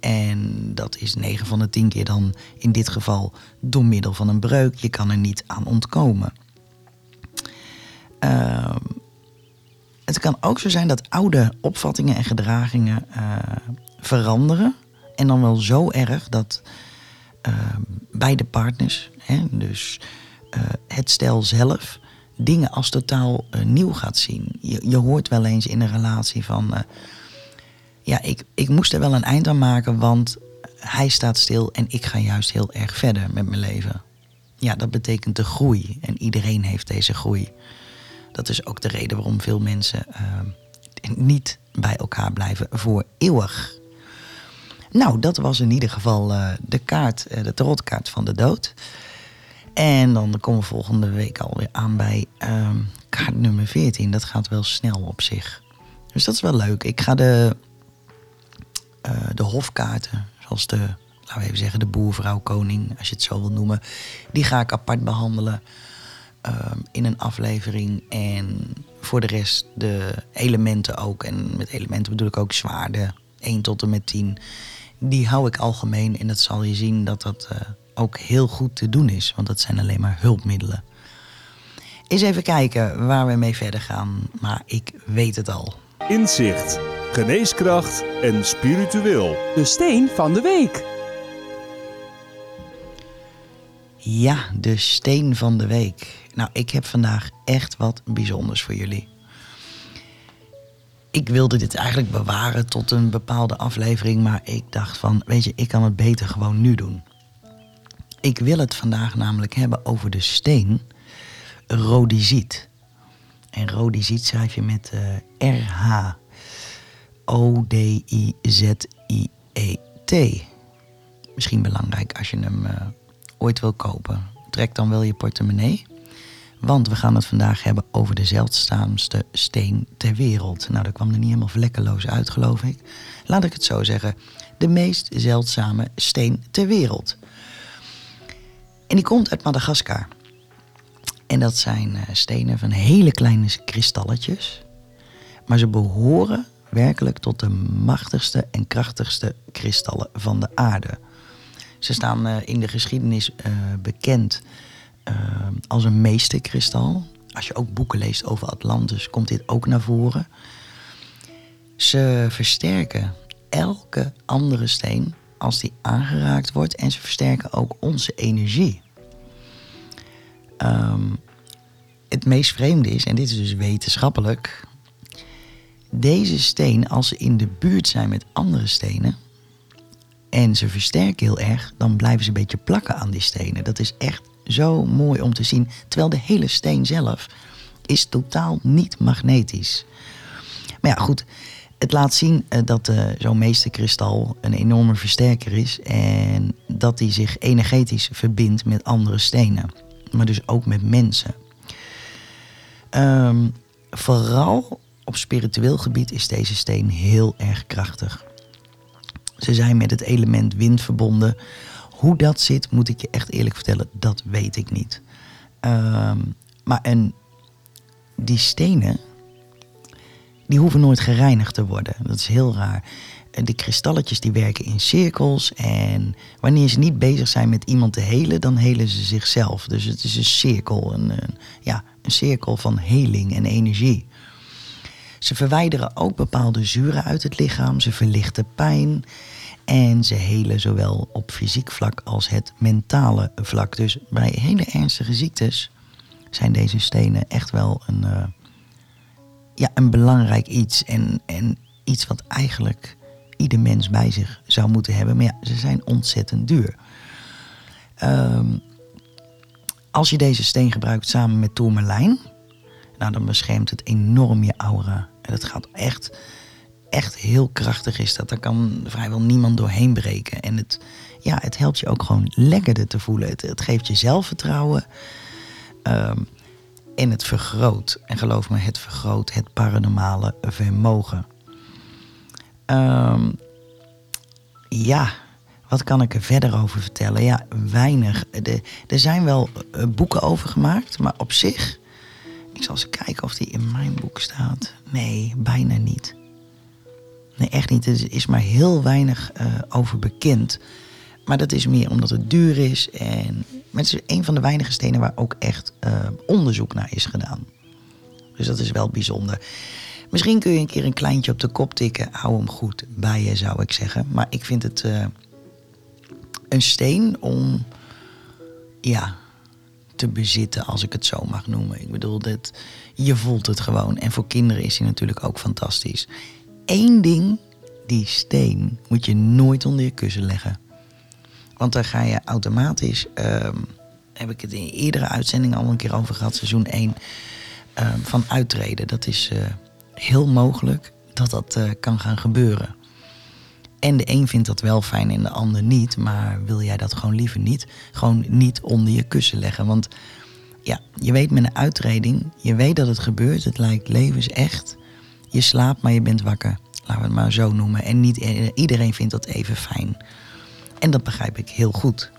[SPEAKER 2] En dat is 9 van de 10 keer dan in dit geval door middel van een breuk. Je kan er niet aan ontkomen. Uh, het kan ook zo zijn dat oude opvattingen en gedragingen uh, veranderen. En dan wel zo erg dat uh, beide partners, hè, dus eh, het stel zelf, dingen als totaal nieuw gaat zien. Je, je hoort wel eens in een relatie van ja, ik, ik moest er wel een eind aan maken, want hij staat stil en ik ga juist heel erg verder met mijn leven. Ja, dat betekent de groei en iedereen heeft deze groei. Dat is ook de reden waarom veel mensen uh, niet bij elkaar blijven voor eeuwig. Nou, dat was in ieder geval uh, de kaart, uh, de tarotkaart van de dood. En dan komen we volgende week alweer aan bij ehm, kaart nummer 14. Dat gaat wel snel op zich. Dus dat is wel leuk. Ik ga de uh, de hofkaarten, zoals de, laten we even zeggen, de boer, vrouw, koning, als je het zo wil noemen, die ga ik apart behandelen uh, in een aflevering. En voor de rest de elementen ook. En met elementen bedoel ik ook zwaarden, 1 tot en met 10. Die hou ik algemeen en dat zal je zien dat dat uh, ook heel goed te doen is, want dat zijn alleen maar hulpmiddelen. Eens even kijken waar we mee verder gaan, maar ik weet het al.
[SPEAKER 1] Inzicht geneeskracht en spiritueel.
[SPEAKER 3] De steen van de week.
[SPEAKER 2] Ja, de steen van de week. Nou, ik heb vandaag echt wat bijzonders voor jullie. Ik wilde dit eigenlijk bewaren tot een bepaalde aflevering, maar ik dacht van, weet je, ik kan het beter gewoon nu doen. Ik wil het vandaag namelijk hebben over de steen rhodisiet. En rhodisiet schrijf je met uh, RH O-D-I-Z-I-E-T. Misschien belangrijk als je hem uh, ooit wil kopen. Trek dan wel je portemonnee. Want we gaan het vandaag hebben over de zeldzaamste steen ter wereld. Nou, dat kwam er niet helemaal vlekkeloos uit, geloof ik. Laat ik het zo zeggen. De meest zeldzame steen ter wereld. En die komt uit Madagaskar. En dat zijn uh, stenen van hele kleine kristalletjes. Maar ze behoren werkelijk tot de machtigste en krachtigste kristallen van de aarde. Ze staan uh, in de geschiedenis uh, bekend uh, als een meesterkristal. Als je ook boeken leest over Atlantis, komt dit ook naar voren. Ze versterken elke andere steen als die aangeraakt wordt en ze versterken ook onze energie. Um, het meest vreemde is, en dit is dus wetenschappelijk, deze steen, als ze in de buurt zijn met andere stenen en ze versterken heel erg, dan blijven ze een beetje plakken aan die stenen. Dat is echt zo mooi om te zien. Terwijl de hele steen zelf is totaal niet magnetisch. Maar ja, goed. Het laat zien uh, dat uh, zo'n meesterkristal een enorme versterker is. En dat hij zich energetisch verbindt met andere stenen. Maar dus ook met mensen. Um, vooral op spiritueel gebied is deze steen heel erg krachtig. Ze zijn met het element wind verbonden. Hoe dat zit, moet ik je echt eerlijk vertellen, dat weet ik niet. Um, maar en die stenen, die hoeven nooit gereinigd te worden. Dat is heel raar. De kristalletjes die werken in cirkels. En wanneer ze niet bezig zijn met iemand te helen, dan helen ze zichzelf. Dus het is een cirkel, een- ja, een cirkel van heling en energie. Ze verwijderen ook bepaalde zuren uit het lichaam. Ze verlichten pijn. En ze helen zowel op fysiek vlak als het mentale vlak. Dus bij hele ernstige ziektes zijn deze stenen echt wel een, eh, ja, een belangrijk iets. En, en iets wat eigenlijk ieder mens bij zich zou moeten hebben. Maar ja, ze zijn ontzettend duur. Ehm, als je deze steen gebruikt samen met tourmalijn, nou, dan beschermt het enorm je aura. En dat gaat echt, echt heel krachtig is dat. Daar kan vrijwel niemand doorheen breken. En het, ja, het helpt je ook gewoon lekkerder te voelen. Het, geeft je zelfvertrouwen. Ehm, en het vergroot. En geloof me, het vergroot het paranormale vermogen. Ehm, ja, wat kan ik er verder over vertellen? Ja, weinig. Er zijn wel eh, boeken over gemaakt, maar op zich... Zal eens kijken of die in mijn boek staat. Nee, bijna niet. Nee, echt niet. Er is maar heel weinig eh, over bekend. Maar dat is meer omdat het duur is. En het is een van de weinige stenen waar ook echt eh, onderzoek naar is gedaan. Dus dat is wel bijzonder. Misschien kun je een keer een kleintje op de kop tikken. Hou hem goed bij je, zou ik zeggen. Maar ik vind het eh, een steen om ja, te bezitten, als ik het zo mag noemen. Ik bedoel, dat, je voelt het gewoon. En voor kinderen is hij natuurlijk ook fantastisch. Eén ding, die steen moet je nooit onder je kussen leggen. Want dan ga je automatisch, ehm, heb ik het in eerdere uitzendingen al een keer over gehad, seizoen 1, ehm, van uittreden. Dat is eh, heel mogelijk dat dat eh, kan gaan gebeuren. En de een vindt dat wel fijn en de ander niet. Maar wil jij dat gewoon liever niet? Gewoon niet onder je kussen leggen. Want ja, je weet met een uitreding, je weet dat het gebeurt. Het lijkt levensecht. Je slaapt, maar je bent wakker. Laten we het maar zo noemen. En niet i- iedereen vindt dat even fijn. En dat begrijp ik heel goed.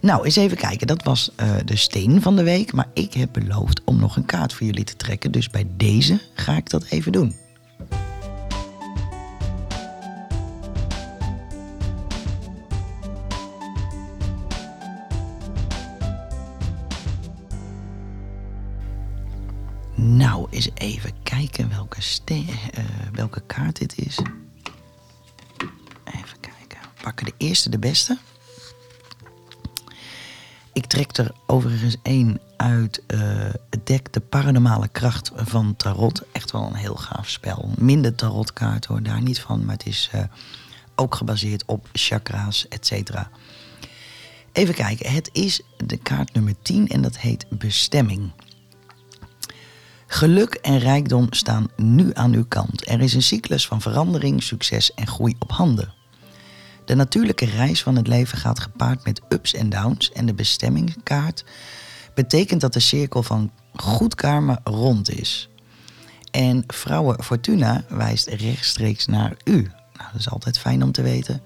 [SPEAKER 2] Nou, eens even kijken. Dat was eh, de steen van de week. Maar ik heb beloofd om nog een kaart voor jullie te trekken. Dus bij deze ga ik dat even doen. Nou, eens even kijken welke, eh, welke kaart dit is. Even kijken. We pakken de eerste, de beste. Ik trek er overigens één uit eh, het dek De Paranormale Kracht van Tarot. Echt wel een heel gaaf spel. Minder tarotkaart hoor, daar niet van. Maar het is eh, ook gebaseerd op chakra's, et cetera. Even kijken, het is de kaart nummer 10 en dat heet Bestemming. Geluk en rijkdom staan nu aan uw kant. Er is een cyclus van verandering, succes en groei op handen. De natuurlijke reis van het leven gaat gepaard met ups en downs en de bestemmingskaart betekent dat de cirkel van goed karma rond is. En vrouwen Fortuna wijst rechtstreeks naar u. Nou, dat is altijd fijn om te weten.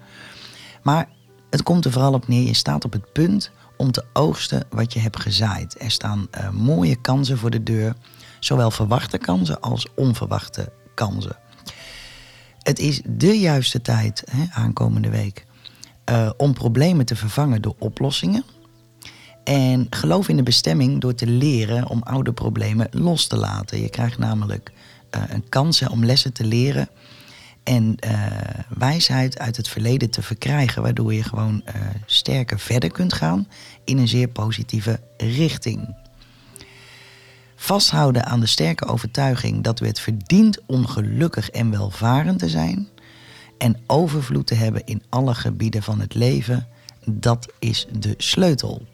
[SPEAKER 2] Maar het komt er vooral op neer, je staat op het punt om te oogsten wat je hebt gezaaid. Er staan eh, mooie kansen voor de deur, zowel verwachte kansen als onverwachte kansen. Het is de juiste tijd, hè, aankomende week, eh, om problemen te vervangen door oplossingen. En geloof in de bestemming door te leren om oude problemen los te laten. Je krijgt namelijk eh, een kans om lessen te leren en eh, wijsheid uit het verleden te verkrijgen, waardoor je gewoon sterker verder kunt gaan in een zeer positieve richting. Vasthouden aan de sterke overtuiging dat u het verdient om gelukkig en welvarend te zijn en overvloed te hebben in alle gebieden van het leven, dat is de sleutel.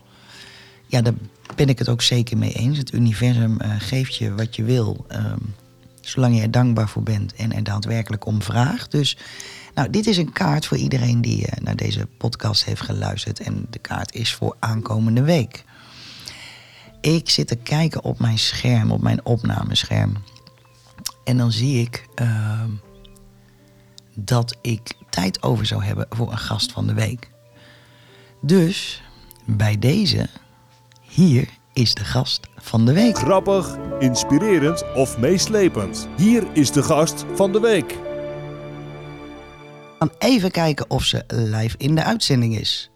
[SPEAKER 2] Ja, daar ben ik het ook zeker mee eens. Het universum eh, geeft je wat je wil, ehm, zolang je er dankbaar voor bent en er daadwerkelijk om vraagt. Dus nou, dit is een kaart voor iedereen die eh, naar deze podcast heeft geluisterd. En de kaart is voor aankomende week. Ik zit te kijken op mijn scherm, op mijn opnamescherm. En dan zie ik ehm, dat ik tijd over zou hebben voor een gast van de week. Dus bij deze, hier is de gast van de week.
[SPEAKER 1] Grappig, inspirerend of meeslepend. Hier is de gast van de week.
[SPEAKER 2] We gaan even kijken of ze live in de uitzending is.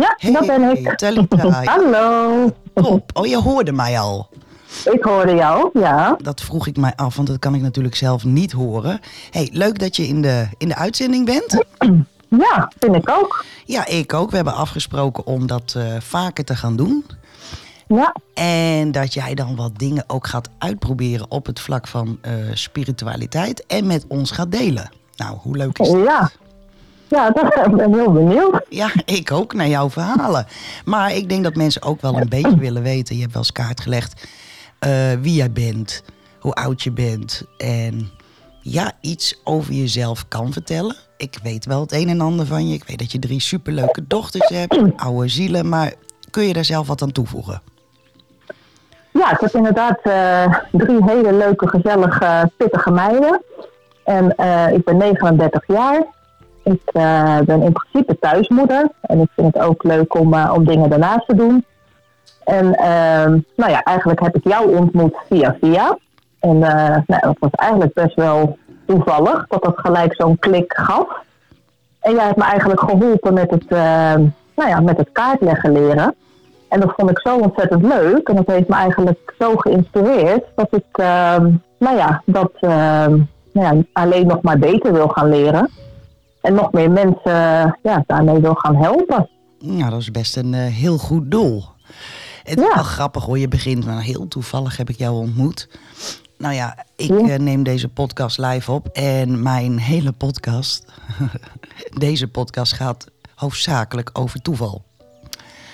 [SPEAKER 4] Ja,
[SPEAKER 2] Hey,
[SPEAKER 4] dat ben ik.
[SPEAKER 2] Talita.
[SPEAKER 4] Hallo.
[SPEAKER 2] Top. Oh, je hoorde mij al.
[SPEAKER 4] Ik hoorde jou, ja.
[SPEAKER 2] Dat vroeg ik mij af, want dat kan ik natuurlijk zelf niet horen. Hey, leuk dat je in de, in de uitzending bent.
[SPEAKER 4] Ja, vind ik ook.
[SPEAKER 2] Ja, ik ook. We hebben afgesproken om dat eh, vaker te gaan doen.
[SPEAKER 4] Ja,
[SPEAKER 2] En dat jij dan wat dingen ook gaat uitproberen op het vlak van eh, spiritualiteit. En met ons gaat delen. Nou, hoe leuk is dat?
[SPEAKER 4] ja. Ja, dat, ik ben heel benieuwd.
[SPEAKER 2] Ja, ik ook naar jouw verhalen. Maar ik denk dat mensen ook wel een beetje willen weten. Je hebt wel eens kaart gelegd eh, wie jij bent, hoe oud je bent. En ja, iets over jezelf kan vertellen. Ik weet wel het een en ander van je. Ik weet dat je drie superleuke dochters hebt, oude zielen. Maar kun je daar zelf wat aan toevoegen?
[SPEAKER 4] Ja, ik heb inderdaad eh, drie hele leuke, gezellige, pittige meiden. En eh, ik ben 39 jaar. Ik eh, ben in principe thuismoeder. En ik vind het ook leuk om, eh, om dingen daarnaast te doen. En ehm, nou ja, eigenlijk heb ik jou ontmoet via via. En eh, nou, dat was eigenlijk best wel toevallig dat dat gelijk zo'n klik gaf. En jij hebt me eigenlijk geholpen met het, eh, nou ja, met het kaartleggen leren. En dat vond ik zo ontzettend leuk. En dat heeft me eigenlijk zo geïnspireerd dat ik ehm, nou ja, dat ehm, nou ja, alleen nog maar beter wil gaan leren. En nog meer mensen ja, daarmee wil gaan helpen.
[SPEAKER 2] Nou, dat is best een eh, heel goed doel. Het is
[SPEAKER 4] Ja.
[SPEAKER 2] wel grappig hoor, je begint, maar heel toevallig heb ik jou ontmoet. Nou ja, ik
[SPEAKER 4] Ja.
[SPEAKER 2] eh, neem deze podcast live op en mijn hele podcast, deze podcast gaat hoofdzakelijk over toeval.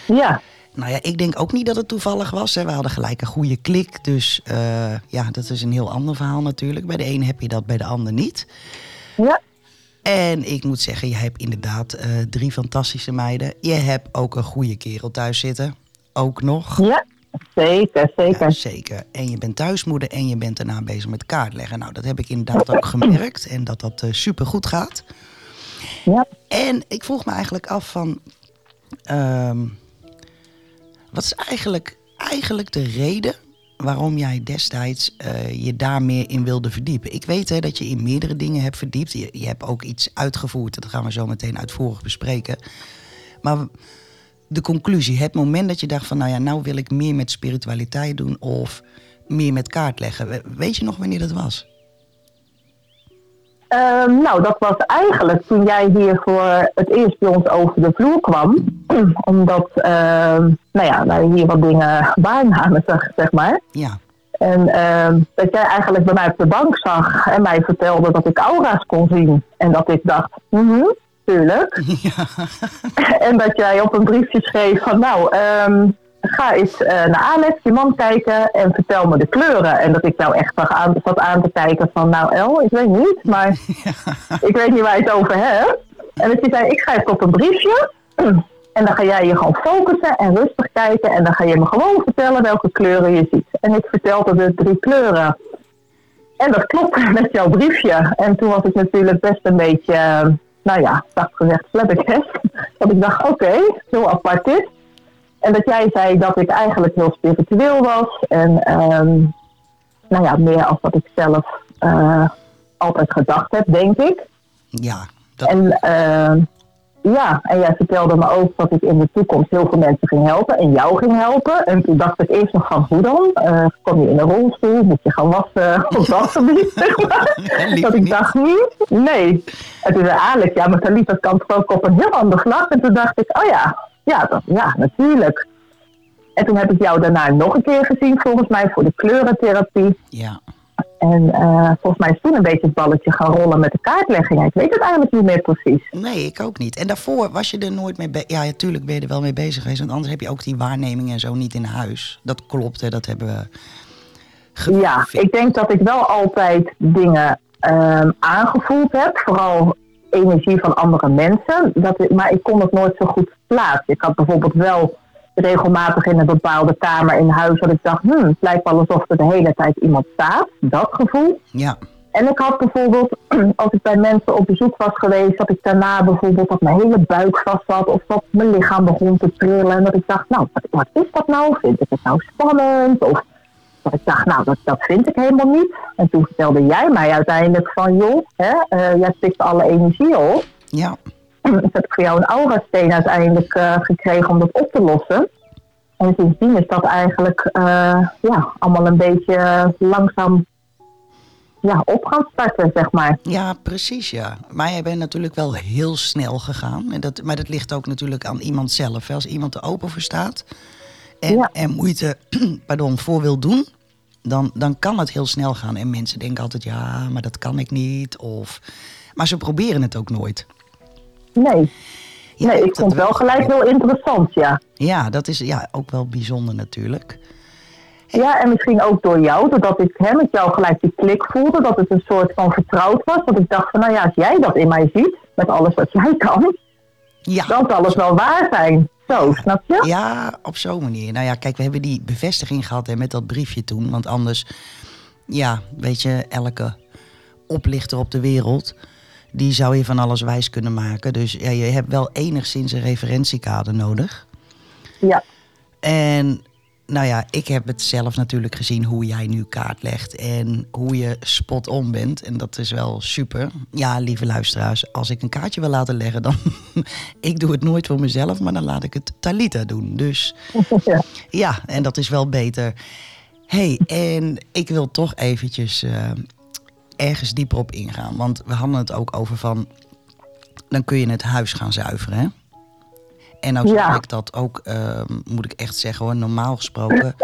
[SPEAKER 4] Ja,
[SPEAKER 2] Nou ja, ik denk ook niet dat het toevallig was. Hè. We hadden gelijk een goede klik, dus eh, ja, dat is een heel ander verhaal natuurlijk. Bij de een heb je dat, bij de ander niet.
[SPEAKER 4] ja,
[SPEAKER 2] En ik moet zeggen, je hebt inderdaad eh, drie fantastische meiden. Je hebt ook een goede kerel thuis zitten. Ook nog.
[SPEAKER 4] ja. Zeker, zeker.
[SPEAKER 2] Ja, zeker. En je bent thuismoeder en je bent daarna bezig met kaartleggen. Nou, dat heb ik inderdaad ook gemerkt. En dat dat super supergoed gaat.
[SPEAKER 4] Ja.
[SPEAKER 2] En ik vroeg me eigenlijk af van... ehm, wat is eigenlijk, eigenlijk de reden waarom jij destijds eh, je daar meer in wilde verdiepen? Ik weet hè, dat je in meerdere dingen hebt verdiept. Je, hebt ook iets uitgevoerd. Dat gaan we zo meteen uitvoerig bespreken. Maar de conclusie, het moment dat je dacht van... nou ja, nou wil ik meer met spiritualiteit doen of meer met kaartleggen. We- Weet je nog wanneer dat was?
[SPEAKER 4] Ehm, nou, dat was eigenlijk toen jij hier voor het eerst bij ons over de vloer kwam. Omdat, ehm, nou ja, wij hier wat dingen waarnamen, zeg, zeg maar.
[SPEAKER 2] Ja.
[SPEAKER 4] En ehm, dat jij eigenlijk bij mij op de bank zag en mij vertelde dat ik aura's kon zien. En dat ik dacht, mhm, tuurlijk.
[SPEAKER 2] ja.
[SPEAKER 4] En dat jij op een briefje schreef van nou, ehm, ga eens eh, naar Alex, je man, kijken en vertel me de kleuren. En dat ik jou echt zag aan, zat aan te kijken van nou El, ik weet niet, maar ik weet niet waar je het over hebt. En dat je zei, ik schrijf het op een briefje. En dan ga jij je gewoon focussen en rustig kijken. En dan ga je me gewoon vertellen welke kleuren je ziet. En ik vertelde de drie kleuren. En dat klopte met jouw briefje. En toen was ik natuurlijk best een beetje, eh, nou ja, zacht gezegd flabbergast. Dat ik dacht, oké, heel apart dit. En dat jij zei dat ik eigenlijk heel spiritueel was. En ehm, nou ja, meer als wat ik zelf eh, altijd gedacht heb, denk ik.
[SPEAKER 2] Ja. Dat,
[SPEAKER 4] En ehm, ja, en jij vertelde me ook dat ik in de toekomst heel veel mensen ging helpen en jou ging helpen. En toen dacht ik eerst nog van hoe dan? Eh, kom je in een rolstoel? Moet je gaan wassen op dat gebied? zeg maar? Dat ik
[SPEAKER 2] niet.
[SPEAKER 4] dacht, hm, nee. En toen zei Alex, ja, maar Talita kan toch ook op een heel ander vlak? En toen dacht ik, oh ja, ja, dat, ja, natuurlijk. En toen heb ik jou daarna nog een keer gezien, volgens mij, voor de kleurentherapie.
[SPEAKER 2] ja.
[SPEAKER 4] En eh, volgens mij is toen een beetje het balletje gaan rollen met de kaartlegging. Ik weet het eigenlijk niet meer precies.
[SPEAKER 2] Nee, ik ook niet. En daarvoor was je er nooit mee bezig. Ja, natuurlijk ben je er wel mee bezig geweest. Want anders heb je ook die waarnemingen en zo niet in huis. Dat klopt, hè. Dat hebben we...
[SPEAKER 4] Ja, ik denk dat ik wel altijd dingen ehm, aangevoeld heb. Vooral energie van andere mensen. Dat maar ik kon het nooit zo goed plaatsen. Ik had bijvoorbeeld wel regelmatig in een bepaalde kamer in huis dat ik dacht, hmm, het lijkt wel alsof er de hele tijd iemand staat. Dat gevoel.
[SPEAKER 2] Ja.
[SPEAKER 4] En ik had bijvoorbeeld, als ik bij mensen op bezoek was geweest, dat ik daarna bijvoorbeeld dat mijn hele buik vast zat of dat mijn lichaam begon te trillen. En dat ik dacht, nou, wat, wat is dat nou? Vind ik het nou spannend? Of dat ik dacht, nou, dat, dat vind ik helemaal niet. En toen vertelde jij mij uiteindelijk van, joh, hè, eh, jij pikt alle energie op.
[SPEAKER 2] Ja,
[SPEAKER 4] Dus heb ik voor jou een aura-steen uiteindelijk eh, gekregen om dat op te lossen. En sindsdien is dat eigenlijk eh, ja, allemaal een beetje langzaam ja, op gaan starten, zeg maar.
[SPEAKER 2] ja, precies ja. Maar jij bent natuurlijk wel heel snel gegaan. En dat, maar dat ligt ook natuurlijk aan iemand zelf. hè. Als iemand er open voor staat en,
[SPEAKER 4] Ja.
[SPEAKER 2] en moeite pardon, voor wil doen, dan, dan kan het heel snel gaan. En mensen denken altijd, ja, maar dat kan ik niet. Of... Maar ze proberen het ook nooit.
[SPEAKER 4] Nee,
[SPEAKER 2] Je
[SPEAKER 4] nee ik vond het wel gelijk wel interessant, ja.
[SPEAKER 2] Ja, dat is ja, ook wel bijzonder natuurlijk.
[SPEAKER 4] Ja, en misschien ook door jou, doordat ik hè, met jou gelijk die klik voelde, dat het een soort van vertrouwd was. Dat ik dacht van, nou ja, als jij dat in mij ziet, met alles wat jij kan,
[SPEAKER 2] Ja,
[SPEAKER 4] dan zal het wel waar zijn. Zo, snap je?
[SPEAKER 2] Ja, op zo'n manier. Nou ja, kijk, we hebben die bevestiging gehad hè, met dat briefje toen. Want anders, ja, weet je, elke oplichter op de wereld, die zou je van alles wijs kunnen maken. Dus ja, je hebt wel enigszins een referentiekader nodig.
[SPEAKER 4] Ja,
[SPEAKER 2] En nou ja, ik heb het zelf natuurlijk gezien hoe jij nu kaart legt en hoe je spot on bent. En dat is wel super. Ja, lieve luisteraars, als ik een kaartje wil laten leggen, dan. ik doe het nooit voor mezelf, maar dan laat ik het Talita doen. Dus
[SPEAKER 4] ja.
[SPEAKER 2] ja, en dat is wel beter. hey, en ik wil toch eventjes eh, ergens dieper op ingaan. Want we hadden het ook over van. Dan kun je het huis gaan zuiveren, hè? En nou
[SPEAKER 4] Ja.
[SPEAKER 2] zeg ik dat ook, eh, moet ik echt zeggen hoor, normaal gesproken.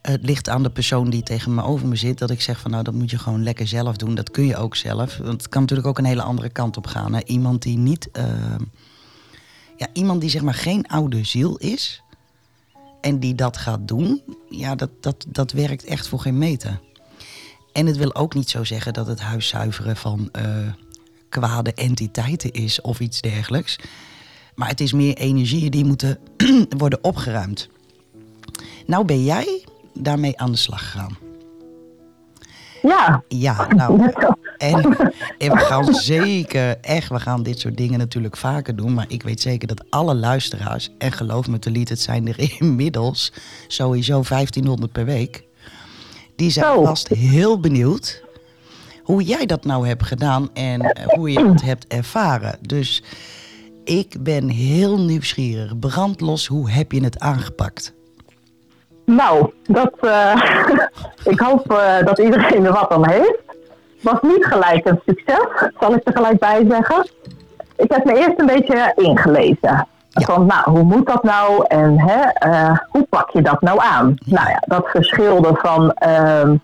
[SPEAKER 2] Het ligt aan de persoon die tegen me over me zit. Dat ik zeg van nou, dat moet je gewoon lekker zelf doen. Dat kun je ook zelf. Want het kan natuurlijk ook een hele andere kant op gaan. Hè? Iemand die niet. eh, ja, iemand die zeg maar geen oude ziel is. En die dat gaat doen. Ja, dat, dat, dat werkt echt voor geen meter. En het wil ook niet zo zeggen dat het huis zuiveren van eh, kwade entiteiten is of iets dergelijks. Maar het is meer energieën die moeten worden opgeruimd. Nou ben jij daarmee aan de slag gegaan.
[SPEAKER 4] ja.
[SPEAKER 2] Ja, nou, en, en we gaan zeker, echt, we gaan dit soort dingen natuurlijk vaker doen. Maar ik weet zeker dat alle luisteraars, en geloof me te liet, het zijn er inmiddels sowieso 1500 per week. Die zijn
[SPEAKER 4] Zo.
[SPEAKER 2] vast heel benieuwd hoe jij dat nou hebt gedaan en eh, hoe je het hebt ervaren. Dus ik ben heel nieuwsgierig. Brandlos, hoe heb je het aangepakt?
[SPEAKER 4] Nou, dat, eh, ik hoop eh, dat iedereen er wat aan heeft. Was niet gelijk een succes, zal ik er gelijk bij zeggen. Ik heb me eerst een beetje ingelezen.
[SPEAKER 2] Ja.
[SPEAKER 4] Van, nou, hoe moet dat nou en hè, eh, hoe pak je dat nou aan? Nou ja, dat verschilde van ehm,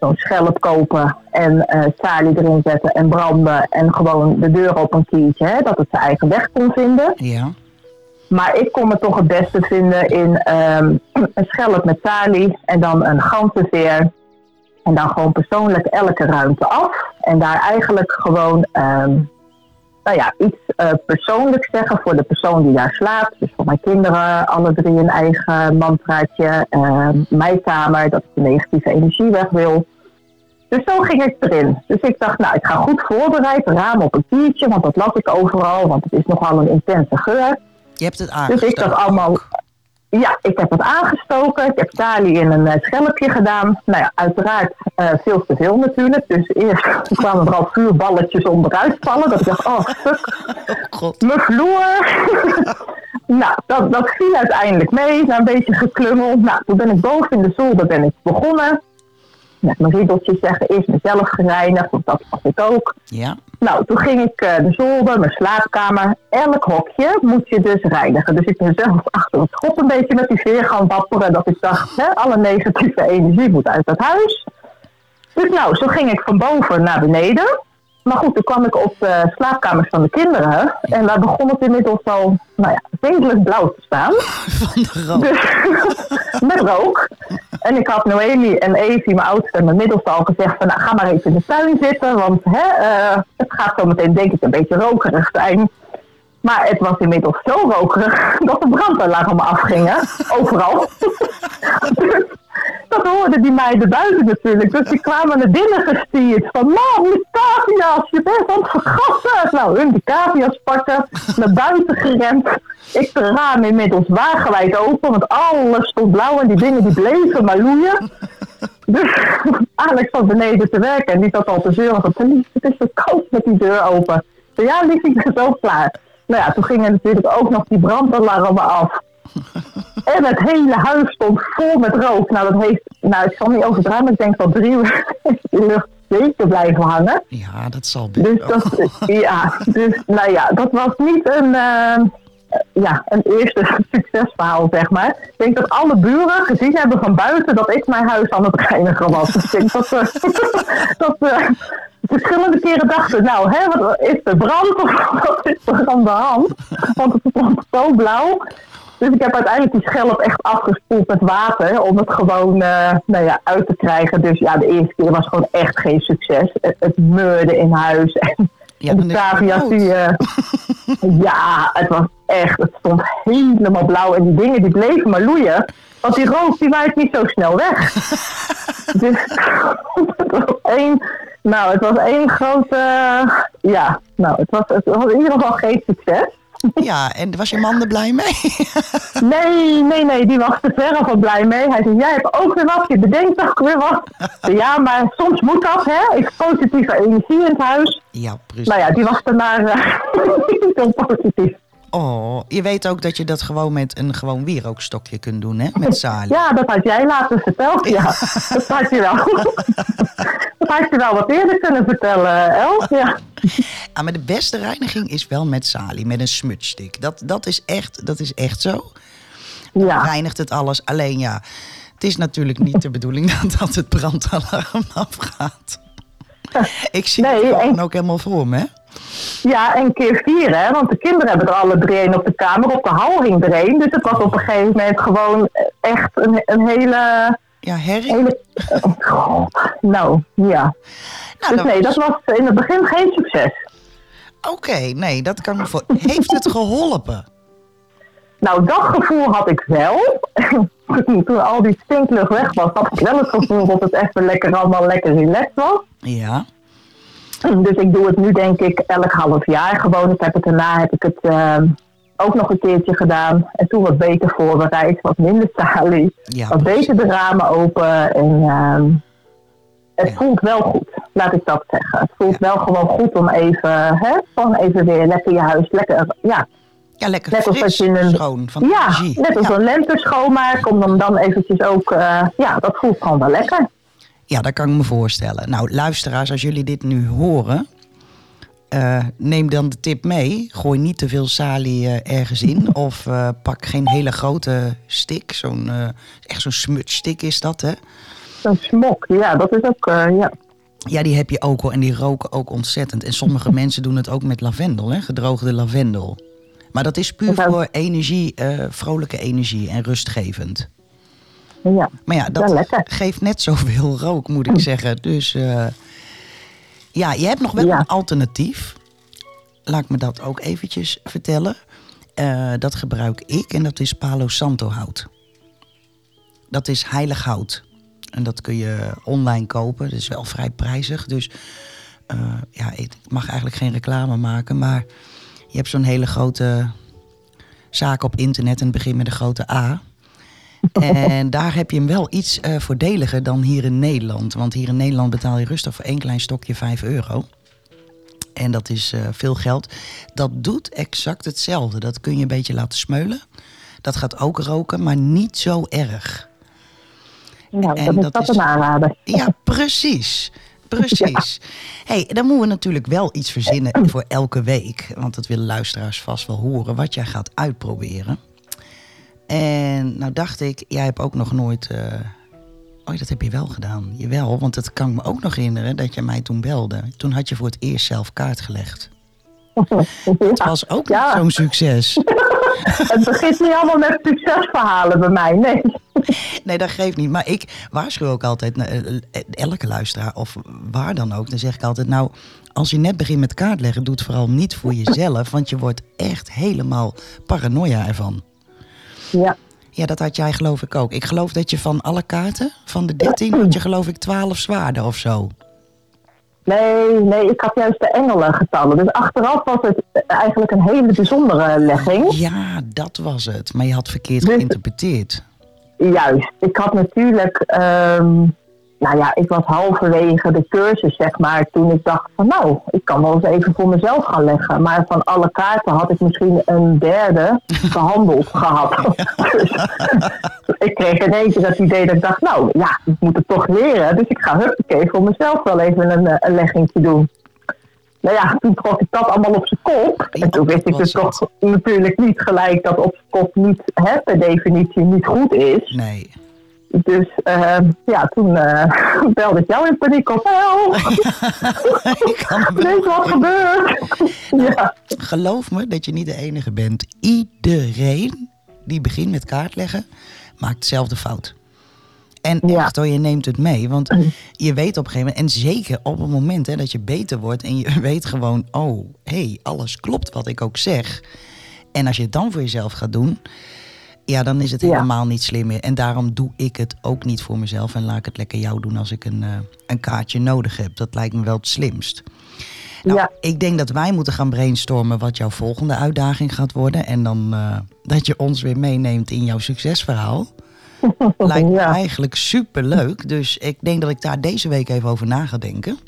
[SPEAKER 4] zo'n schelp kopen en salie erin zetten en branden en gewoon de deur op een kiertje, hè, dat het zijn eigen weg kon vinden.
[SPEAKER 2] Ja,
[SPEAKER 4] Maar ik kon me toch het beste vinden in ehm, een schelp met salie en dan een ganzenveer. En dan gewoon persoonlijk elke ruimte af. En daar eigenlijk gewoon ehm, nou ja, iets eh, persoonlijks zeggen voor de persoon die daar slaapt. Dus voor mijn kinderen, alle drie een eigen mantraatje. Ehm, mijn kamer, dat ik de negatieve energie weg wil. Dus zo ging ik erin. Dus ik dacht, nou, ik ga goed voorbereid, raam op een kiertje, want dat las ik overal, want het is nogal een intense geur.
[SPEAKER 2] je hebt het
[SPEAKER 4] Dus
[SPEAKER 2] aangestoken.
[SPEAKER 4] ik dat allemaal.
[SPEAKER 2] ook.
[SPEAKER 4] Ja, ik heb het aangestoken. Ik heb salie in een eh, schelpje gedaan. Nou ja, uiteraard eh, veel te veel natuurlijk. Dus eerst kwamen er al vuurballetjes onderuit vallen. Dat ik dacht, oh fuck,
[SPEAKER 2] God.
[SPEAKER 4] mijn vloer. nou, dat, dat viel uiteindelijk mee. Na een beetje geklungeld. Nou, toen ben ik boven in de zolder ben ik begonnen. Met mijn riedeltjes zeggen, eerst mezelf gereinigd. Want dat was ik ook.
[SPEAKER 2] Ja,
[SPEAKER 4] Nou, toen ging ik eh, de zolder, mijn slaapkamer, elk hokje moet je dus reinigen. Dus ik ben zelf achter het schot een beetje met die veer gaan wapperen. Dat ik dacht, hè, alle negatieve energie moet uit het huis. Dus nou, zo ging ik van boven naar beneden. Maar goed, toen kwam ik op de slaapkamers van de kinderen. En daar begon het inmiddels al, nou ja, redelijk blauw te staan.
[SPEAKER 2] van de rook.
[SPEAKER 4] Dus, met rook. En ik had Noemi en Evie, mijn oudste en mijn middelste, al gezegd van nou, ga maar even in de tuin zitten. Want hè, eh, het gaat zo meteen denk ik een beetje rokerig zijn. Maar het was inmiddels zo rokerig dat de brandalarmen afgingen. Overal. Dus dat hoorde hoorden die meiden buiten natuurlijk. Dus die kwamen naar binnen gestuurd. Van, nou, die cavia's, je bent aan het vergassen. Nou, hun die cavia's pakken, naar buiten gerend. Ik de raam inmiddels wagenwijd open, want alles stond blauw en die dingen die bleven maar loeien. Dus Alex zat beneden te werken en die zat al te zeuren van, het is zo koud met die deur open. Zei, ja, lief, ik ben zo klaar. Nou ja, toen gingen natuurlijk ook nog die brandalarmen af. En het hele huis stond vol met rook. Nou, dat heeft, nou, ik zal niet overdrijven, maar ik denk dat drie uur in de lucht zeker blijven hangen.
[SPEAKER 2] Ja, dat zal
[SPEAKER 4] Dus
[SPEAKER 2] best wel.
[SPEAKER 4] dat, ja, dus nou ja, dat was niet een, eh, ja, een eerste succesverhaal, zeg maar. Ik denk dat alle buren gezien hebben van buiten dat ik mijn huis aan het reinigen was. Dus ik denk dat we dat, we verschillende keren dachten, nou, hè, wat is er brand of wat is er aan de hand? Want het stond zo blauw. Dus ik heb uiteindelijk die schelp echt afgespoeld met water om het gewoon eh, nou ja, uit te krijgen. Dus ja, de eerste keer was gewoon echt geen succes. Het, het meurde in huis en,
[SPEAKER 2] Ja,
[SPEAKER 4] en de cavia's die... eh, ja, het was echt, het stond helemaal blauw. En die dingen die bleven maar loeien. Want die rook die waait niet zo snel weg. dus het was één, nou, het was één grote, ja, nou, het was, het was in ieder geval geen succes.
[SPEAKER 2] Ja, en was je man er blij mee?
[SPEAKER 4] Nee, nee, nee, die was er verre van blij mee. Hij zei, jij hebt ook weer wat, je bedenkt ook weer wat. Ja, maar soms moet dat, hè. Ik positieve energie in het huis.
[SPEAKER 2] ja, precies.
[SPEAKER 4] Nou ja, die was daarna eh, niet zo positief.
[SPEAKER 2] Oh, je weet ook dat je dat gewoon met een gewoon wierookstokje kunt doen, hè? Met Sali.
[SPEAKER 4] Ja, dat had jij later verteld, ja. Dat had je wel. Dat had je wel wat eerder kunnen vertellen, El. Ja.
[SPEAKER 2] Ah, maar de beste reiniging is wel met Sali, met een smudstick. Dat, dat, is echt, dat is echt zo.
[SPEAKER 4] Ja.
[SPEAKER 2] Reinigt het alles. Alleen ja, het is natuurlijk niet de bedoeling dat, dat het brandalarm afgaat. Ik zie
[SPEAKER 4] Nee,
[SPEAKER 2] het gewoon
[SPEAKER 4] en-
[SPEAKER 2] ook helemaal voor me. hè?
[SPEAKER 4] Ja, en keer vier, hè. Want de kinderen hebben er alle drie een op de kamer. Op de hal hing er één. Dus het was op een gegeven moment gewoon echt een, een hele...
[SPEAKER 2] Ja, herrie.
[SPEAKER 4] hele... Oh, God. Nou, ja.
[SPEAKER 2] Nou,
[SPEAKER 4] Dus nee, dat was in het begin geen succes.
[SPEAKER 2] Oké, nee, dat kan me voor. Heeft het geholpen?
[SPEAKER 4] Nou, dat gevoel had ik wel. Toen al die stinklucht weg was, had ik wel het gevoel dat het even lekker allemaal lekker relaxed was.
[SPEAKER 2] Ja.
[SPEAKER 4] Dus ik doe het nu denk ik elk half jaar gewoon. Ik heb het daarna heb ik het eh, ook nog een keertje gedaan. En toen wat beter voorbereid, wat minder salie.
[SPEAKER 2] Ja,
[SPEAKER 4] wat
[SPEAKER 2] precies.
[SPEAKER 4] beter de ramen open. En ehm, het
[SPEAKER 2] Ja.
[SPEAKER 4] voelt wel goed, laat ik dat zeggen. Het voelt
[SPEAKER 2] Ja.
[SPEAKER 4] wel gewoon goed om even, hè, gewoon even weer lekker je huis, lekker, ja,
[SPEAKER 2] Ja, lekker
[SPEAKER 4] Net als
[SPEAKER 2] fris,
[SPEAKER 4] dat je een-
[SPEAKER 2] schoon van
[SPEAKER 4] ja,
[SPEAKER 2] energie.
[SPEAKER 4] net als een lente schoonmaak, om dan, dan eventjes ook, eh, ja, dat voelt gewoon wel lekker.
[SPEAKER 2] Ja, dat kan ik me voorstellen. Nou, luisteraars, als jullie dit nu horen, eh, neem dan de tip mee. Gooi niet te veel salie eh, ergens in. Of eh, pak geen hele grote stick. Zo'n, echt zo'n smutstick is dat, hè?
[SPEAKER 4] Zo'n smok, ja, dat is ook, ja.
[SPEAKER 2] Ja, die heb je ook al en die roken ook ontzettend. En sommige mensen doen het ook met lavendel, hè? gedroogde lavendel. Maar dat is puur voor energie, vrolijke energie en rustgevend.
[SPEAKER 4] Ja.
[SPEAKER 2] Maar ja, dat
[SPEAKER 4] Ja,
[SPEAKER 2] geeft net zoveel rook, moet ik zeggen. Dus eh, ja, je hebt nog wel
[SPEAKER 4] Ja.
[SPEAKER 2] een alternatief. Laat ik me dat ook eventjes vertellen. Eh, dat gebruik ik en dat is Palo Santo hout. Dat is heilig hout. En dat kun je online kopen. Dat is wel vrij prijzig. Dus eh, ja, ik mag eigenlijk geen reclame maken. Maar je hebt zo'n hele grote zaak op internet. En het begint met een grote A. En daar heb je hem wel iets eh, voordeliger dan hier in Nederland. Want hier in Nederland betaal je rustig voor één klein stokje 5 euro. En dat is eh, veel geld. Dat doet exact hetzelfde. Dat kun je een beetje laten smeulen. Dat gaat ook roken, maar niet zo erg.
[SPEAKER 4] Nou,
[SPEAKER 2] En
[SPEAKER 4] dat is
[SPEAKER 2] dat
[SPEAKER 4] dat
[SPEAKER 2] is-
[SPEAKER 4] een aanrader.
[SPEAKER 2] Ja, precies. Precies. hey, dan moeten we natuurlijk wel iets verzinnen voor elke week. Want dat willen luisteraars vast wel horen. Wat jij gaat uitproberen. En nou dacht ik, jij hebt ook nog nooit... eh, Oh, dat heb je wel gedaan. Jawel, want dat kan ik me ook nog herinneren dat je mij toen belde. Toen had je voor het eerst zelf kaart gelegd. Het
[SPEAKER 4] Ja.
[SPEAKER 2] was ook
[SPEAKER 4] Ja.
[SPEAKER 2] zo'n succes.
[SPEAKER 4] Het begint niet allemaal met succesverhalen bij mij, nee.
[SPEAKER 2] Nee, dat geeft niet. Maar ik waarschuw ook altijd eh, eh, elke luisteraar, of waar dan ook, dan zeg ik altijd: Nou, als je net begint met kaart leggen, doe het vooral niet voor jezelf, want je wordt echt helemaal paranoia ervan.
[SPEAKER 4] Ja,
[SPEAKER 2] Ja, dat had jij geloof ik ook. Ik geloof dat je van alle kaarten, van de 13, had je geloof ik 12 zwaarden of zo.
[SPEAKER 4] Nee, nee, ik had juist de engelengetallen. Dus achteraf was het eigenlijk een hele bijzondere legging.
[SPEAKER 2] Ja, dat was het. Maar je had verkeerd
[SPEAKER 4] Dus-
[SPEAKER 2] geïnterpreteerd.
[SPEAKER 4] Juist. Ik had natuurlijk, ehm, nou ja, ik was halverwege de cursus, zeg maar, toen ik dacht van nou, ik kan wel eens even voor mezelf gaan leggen. Maar van alle kaarten had ik misschien een derde behandeld gehad. Dus ik kreeg in één keer dat idee dat ik dacht, nou ja, ik moet het toch leren. Dus ik ga huppakee voor mezelf wel even een, eh, een leggingje doen. Nou ja, toen trok ik dat allemaal op zijn kop. En toen wist ik dus toch natuurlijk niet gelijk dat op zijn kop niet, hè, per definitie niet goed is.
[SPEAKER 2] Nee.
[SPEAKER 4] Dus eh, ja, toen eh, belde ik jou in paniek op. Help, er is wat gebeurd. ja,
[SPEAKER 2] Geloof me dat je niet de enige bent. Iedereen die begint met kaartleggen, maakt dezelfde fout. En
[SPEAKER 4] Ja.
[SPEAKER 2] echt hoor, je neemt het mee. Want je weet op een gegeven moment, en zeker op het moment hè, dat je beter wordt en je weet gewoon, oh, hé, hey, alles klopt wat ik ook zeg. En als je het dan voor jezelf gaat doen, ja, dan is het
[SPEAKER 4] Ja.
[SPEAKER 2] helemaal niet slim meer. En daarom doe ik het ook niet voor mezelf en laat ik het lekker jou doen als ik een, eh, een kaartje nodig heb. Dat lijkt me wel het slimst. Nou,
[SPEAKER 4] Ja.
[SPEAKER 2] ik denk dat wij moeten gaan brainstormen wat jouw volgende uitdaging gaat worden. En dan eh, dat je ons weer meeneemt in jouw succesverhaal. Lijkt me
[SPEAKER 4] Ja.
[SPEAKER 2] eigenlijk super leuk. Dus ik denk dat ik daar deze week even over na ga denken.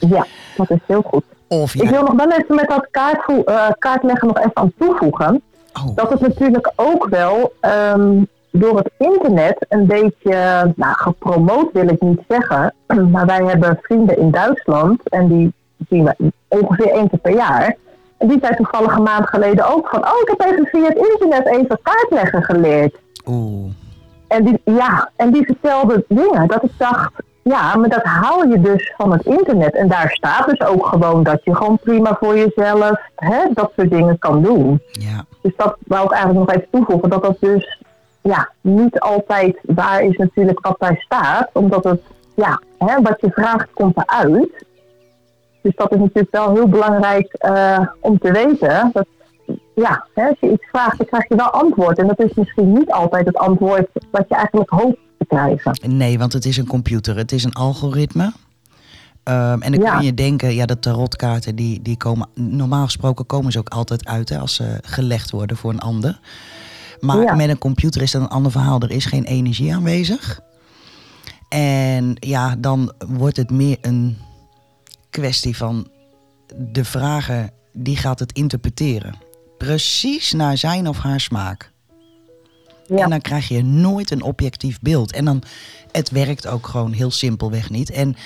[SPEAKER 4] ja, dat is heel goed.
[SPEAKER 2] Of
[SPEAKER 4] Ik wil nog wel even met dat eh, kaartleggen nog even aan toevoegen.
[SPEAKER 2] Oh,
[SPEAKER 4] Dat het natuurlijk ook wel ehm, door het internet een beetje, nou gepromoot wil ik niet zeggen. Maar wij hebben vrienden in Duitsland en die zien we ongeveer één keer per jaar. En die zei toevallig een maand geleden ook van, oh ik heb even via het internet even kaartleggen geleerd.
[SPEAKER 2] oeh.
[SPEAKER 4] En die, ja, en die vertelde dingen dat ik dacht, ja, maar dat haal je dus van het internet. En daar staat dus ook gewoon dat je gewoon prima voor jezelf hè, dat soort dingen kan doen.
[SPEAKER 2] Ja,
[SPEAKER 4] Dus dat wou ik eigenlijk nog even toevoegen, dat dat dus ja, niet altijd waar is natuurlijk wat daar staat. Omdat het, ja, hè, wat je vraagt komt eruit. Dus dat is natuurlijk wel heel belangrijk eh, om te weten. Dat, ja, hè, als je iets vraagt, dan krijg je wel antwoord. En dat is misschien niet altijd het antwoord wat je eigenlijk hoopt te krijgen.
[SPEAKER 2] nee, want het is een computer. Het is een algoritme. Ehm, en dan
[SPEAKER 4] Ja.
[SPEAKER 2] kun je denken, ja, de tarotkaarten die, die komen, normaal gesproken komen ze ook altijd uit hè, als ze gelegd worden voor een ander. Maar
[SPEAKER 4] Ja.
[SPEAKER 2] met een computer is dat een ander verhaal. Er is geen energie aanwezig. En ja, dan wordt het meer een kwestie van de vragen, die gaat het interpreteren. Precies naar zijn of haar smaak. En dan krijg je nooit een objectief beeld. En dan, het werkt ook gewoon heel simpelweg niet. En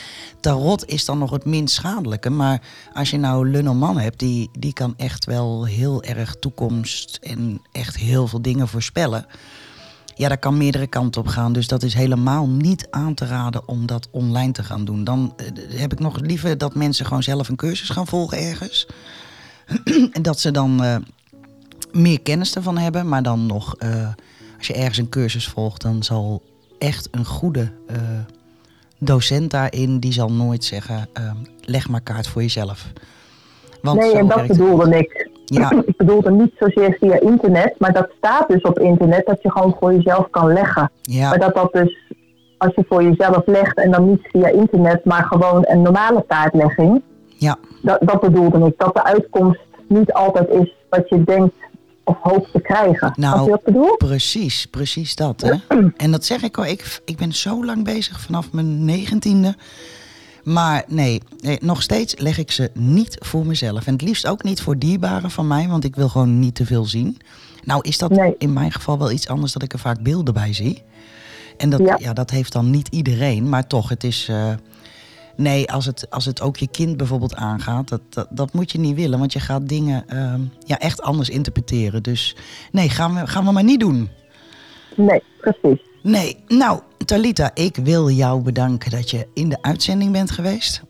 [SPEAKER 2] tarot is dan nog het minst schadelijke. Maar als je nou Lenormand hebt, die, die kan echt wel heel erg toekomst en echt heel veel dingen voorspellen. Ja, dat kan meerdere kanten op gaan. Dus dat is helemaal niet aan te raden om dat online te gaan doen. Dan eh, heb ik nog liever dat mensen gewoon zelf een cursus gaan volgen ergens. en dat ze dan eh, meer kennis ervan hebben. Maar dan nog, eh, als je ergens een cursus volgt, dan zal echt een goede eh, docent daarin, die zal nooit zeggen, eh, leg maar kaart voor jezelf. Want
[SPEAKER 4] nee, en dat
[SPEAKER 2] het
[SPEAKER 4] bedoelde ik.
[SPEAKER 2] Ja,
[SPEAKER 4] Ik bedoelde niet zozeer via internet, maar dat staat dus op internet dat je gewoon voor jezelf kan leggen.
[SPEAKER 2] ja,
[SPEAKER 4] Maar dat dat dus, als je voor jezelf legt en dan niet via internet, maar gewoon een normale kaartlegging,
[SPEAKER 2] ja,
[SPEAKER 4] dat, dat bedoelde ik. Dat de uitkomst niet altijd is wat je denkt of hoopt te krijgen.
[SPEAKER 2] Nou,
[SPEAKER 4] je bedoelt?
[SPEAKER 2] precies, precies dat. Hè? En dat zeg ik al, ik, ik ben zo lang bezig vanaf mijn negentiende. Maar nee, nee, nog steeds leg ik ze niet voor mezelf. En het liefst ook niet voor dierbaren van mij, want ik wil gewoon niet te veel zien. Nou is dat
[SPEAKER 4] Nee.
[SPEAKER 2] in mijn geval wel iets anders dat ik er vaak beelden bij zie. En dat, ja.
[SPEAKER 4] Ja.
[SPEAKER 2] dat heeft dan niet iedereen, maar toch, het is... eh, nee, als het, als het ook je kind bijvoorbeeld aangaat, dat, dat, dat moet je niet willen. Want je gaat dingen ehm, ja, echt anders interpreteren. Dus nee, gaan we, gaan we maar niet doen.
[SPEAKER 4] Nee, precies.
[SPEAKER 2] Nee, nou, Talita, ik wil jou bedanken dat je in de uitzending bent geweest.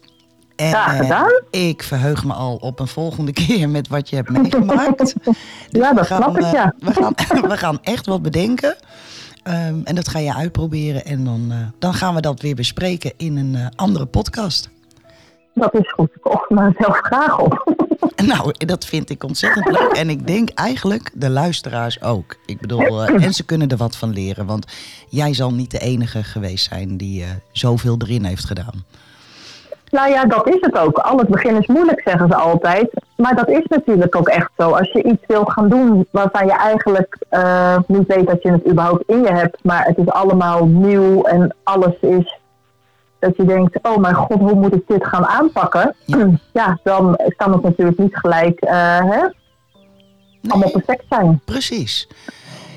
[SPEAKER 2] En,
[SPEAKER 4] Graag
[SPEAKER 2] eh,
[SPEAKER 4] gedaan.
[SPEAKER 2] ik verheug me al op een volgende keer met wat je hebt meegemaakt. Dus
[SPEAKER 4] Ja,
[SPEAKER 2] we
[SPEAKER 4] dat
[SPEAKER 2] gaan,
[SPEAKER 4] snap ik,
[SPEAKER 2] eh,
[SPEAKER 4] ja.
[SPEAKER 2] We gaan, we gaan echt wat bedenken. Ehm, en dat ga je uitproberen. En dan, eh, dan gaan we dat weer bespreken in een eh, andere podcast.
[SPEAKER 4] Dat is goed. Ik offer mezelf graag op.
[SPEAKER 2] Nou, dat vind ik ontzettend leuk. En ik denk eigenlijk de luisteraars ook. Ik bedoel, eh, en ze kunnen er wat van leren. Want jij zal niet de enige geweest zijn die zoveel erin heeft gedaan.
[SPEAKER 4] Nou ja, dat is het ook. Al het begin is moeilijk, zeggen ze altijd. Maar dat is natuurlijk ook echt zo. Als je iets wil gaan doen waarvan je eigenlijk eh, niet weet dat je het überhaupt in je hebt, maar het is allemaal nieuw en alles is dat je denkt, oh mijn god, hoe moet ik dit gaan aanpakken? Ja, dan kan het natuurlijk niet gelijk uh, hè, allemaal perfect zijn.
[SPEAKER 2] Precies.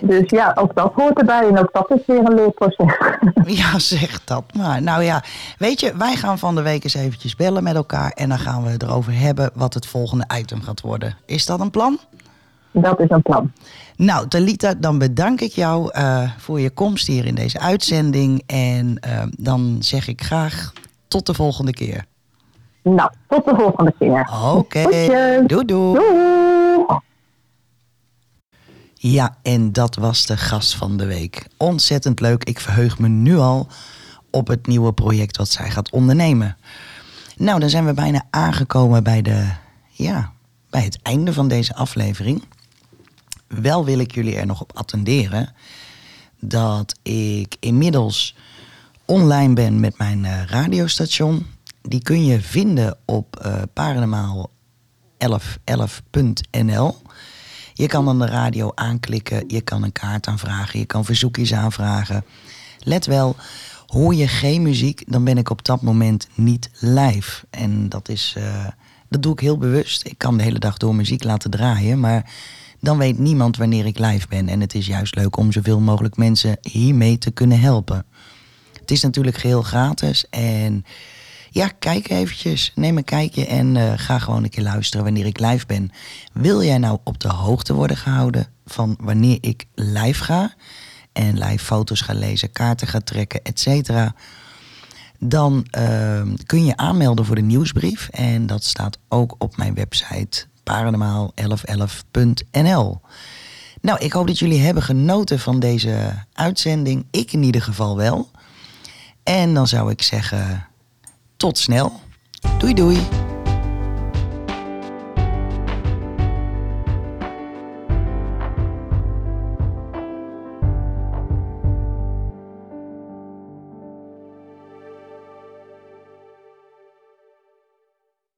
[SPEAKER 4] Dus ja, ook dat hoort erbij en ook dat is weer een leerproces.
[SPEAKER 2] Ja, zeg dat maar. Nou ja, weet je, wij gaan van de week eens eventjes bellen met elkaar en dan gaan we erover hebben wat het volgende item gaat worden. Is dat een plan?
[SPEAKER 4] Dat is een plan.
[SPEAKER 2] Nou, Talita, dan bedank ik jou uh, voor je komst hier in deze uitzending. En uh, dan zeg ik graag tot de volgende keer.
[SPEAKER 4] Nou, tot de volgende keer.
[SPEAKER 2] Oké, okay. doei doei.
[SPEAKER 4] Doei.
[SPEAKER 2] Ja, en dat was de gast van de week. Ontzettend leuk. Ik verheug me nu al op het nieuwe project wat zij gaat ondernemen. Nou, dan zijn we bijna aangekomen bij, de, ja, bij het einde van deze aflevering. Wel wil ik jullie er nog op attenderen dat ik inmiddels online ben met mijn uh, radiostation. Die kun je vinden op uh, parenemaal 1111.nl. Je kan dan de radio aanklikken, je kan een kaart aanvragen, je kan verzoekjes aanvragen. Let wel, hoor je geen muziek, dan ben ik op dat moment niet live. En dat is, uh, dat doe ik heel bewust. Ik kan de hele dag door muziek laten draaien, maar dan weet niemand wanneer ik live ben. En het is juist leuk om zoveel mogelijk mensen hiermee te kunnen helpen. Het is natuurlijk geheel gratis en ja, kijk eventjes. Neem een kijkje en uh, ga gewoon een keer luisteren wanneer ik live ben. Wil jij nou op de hoogte worden gehouden van wanneer ik live ga... en live foto's ga lezen, kaarten ga trekken, et cetera... dan uh, kun je aanmelden voor de nieuwsbrief. En dat staat ook op mijn website paranormaal1111.nl. Nou, ik hoop dat jullie hebben genoten van deze uitzending. Ik in ieder geval wel. En dan zou ik zeggen tot snel. Doei doei.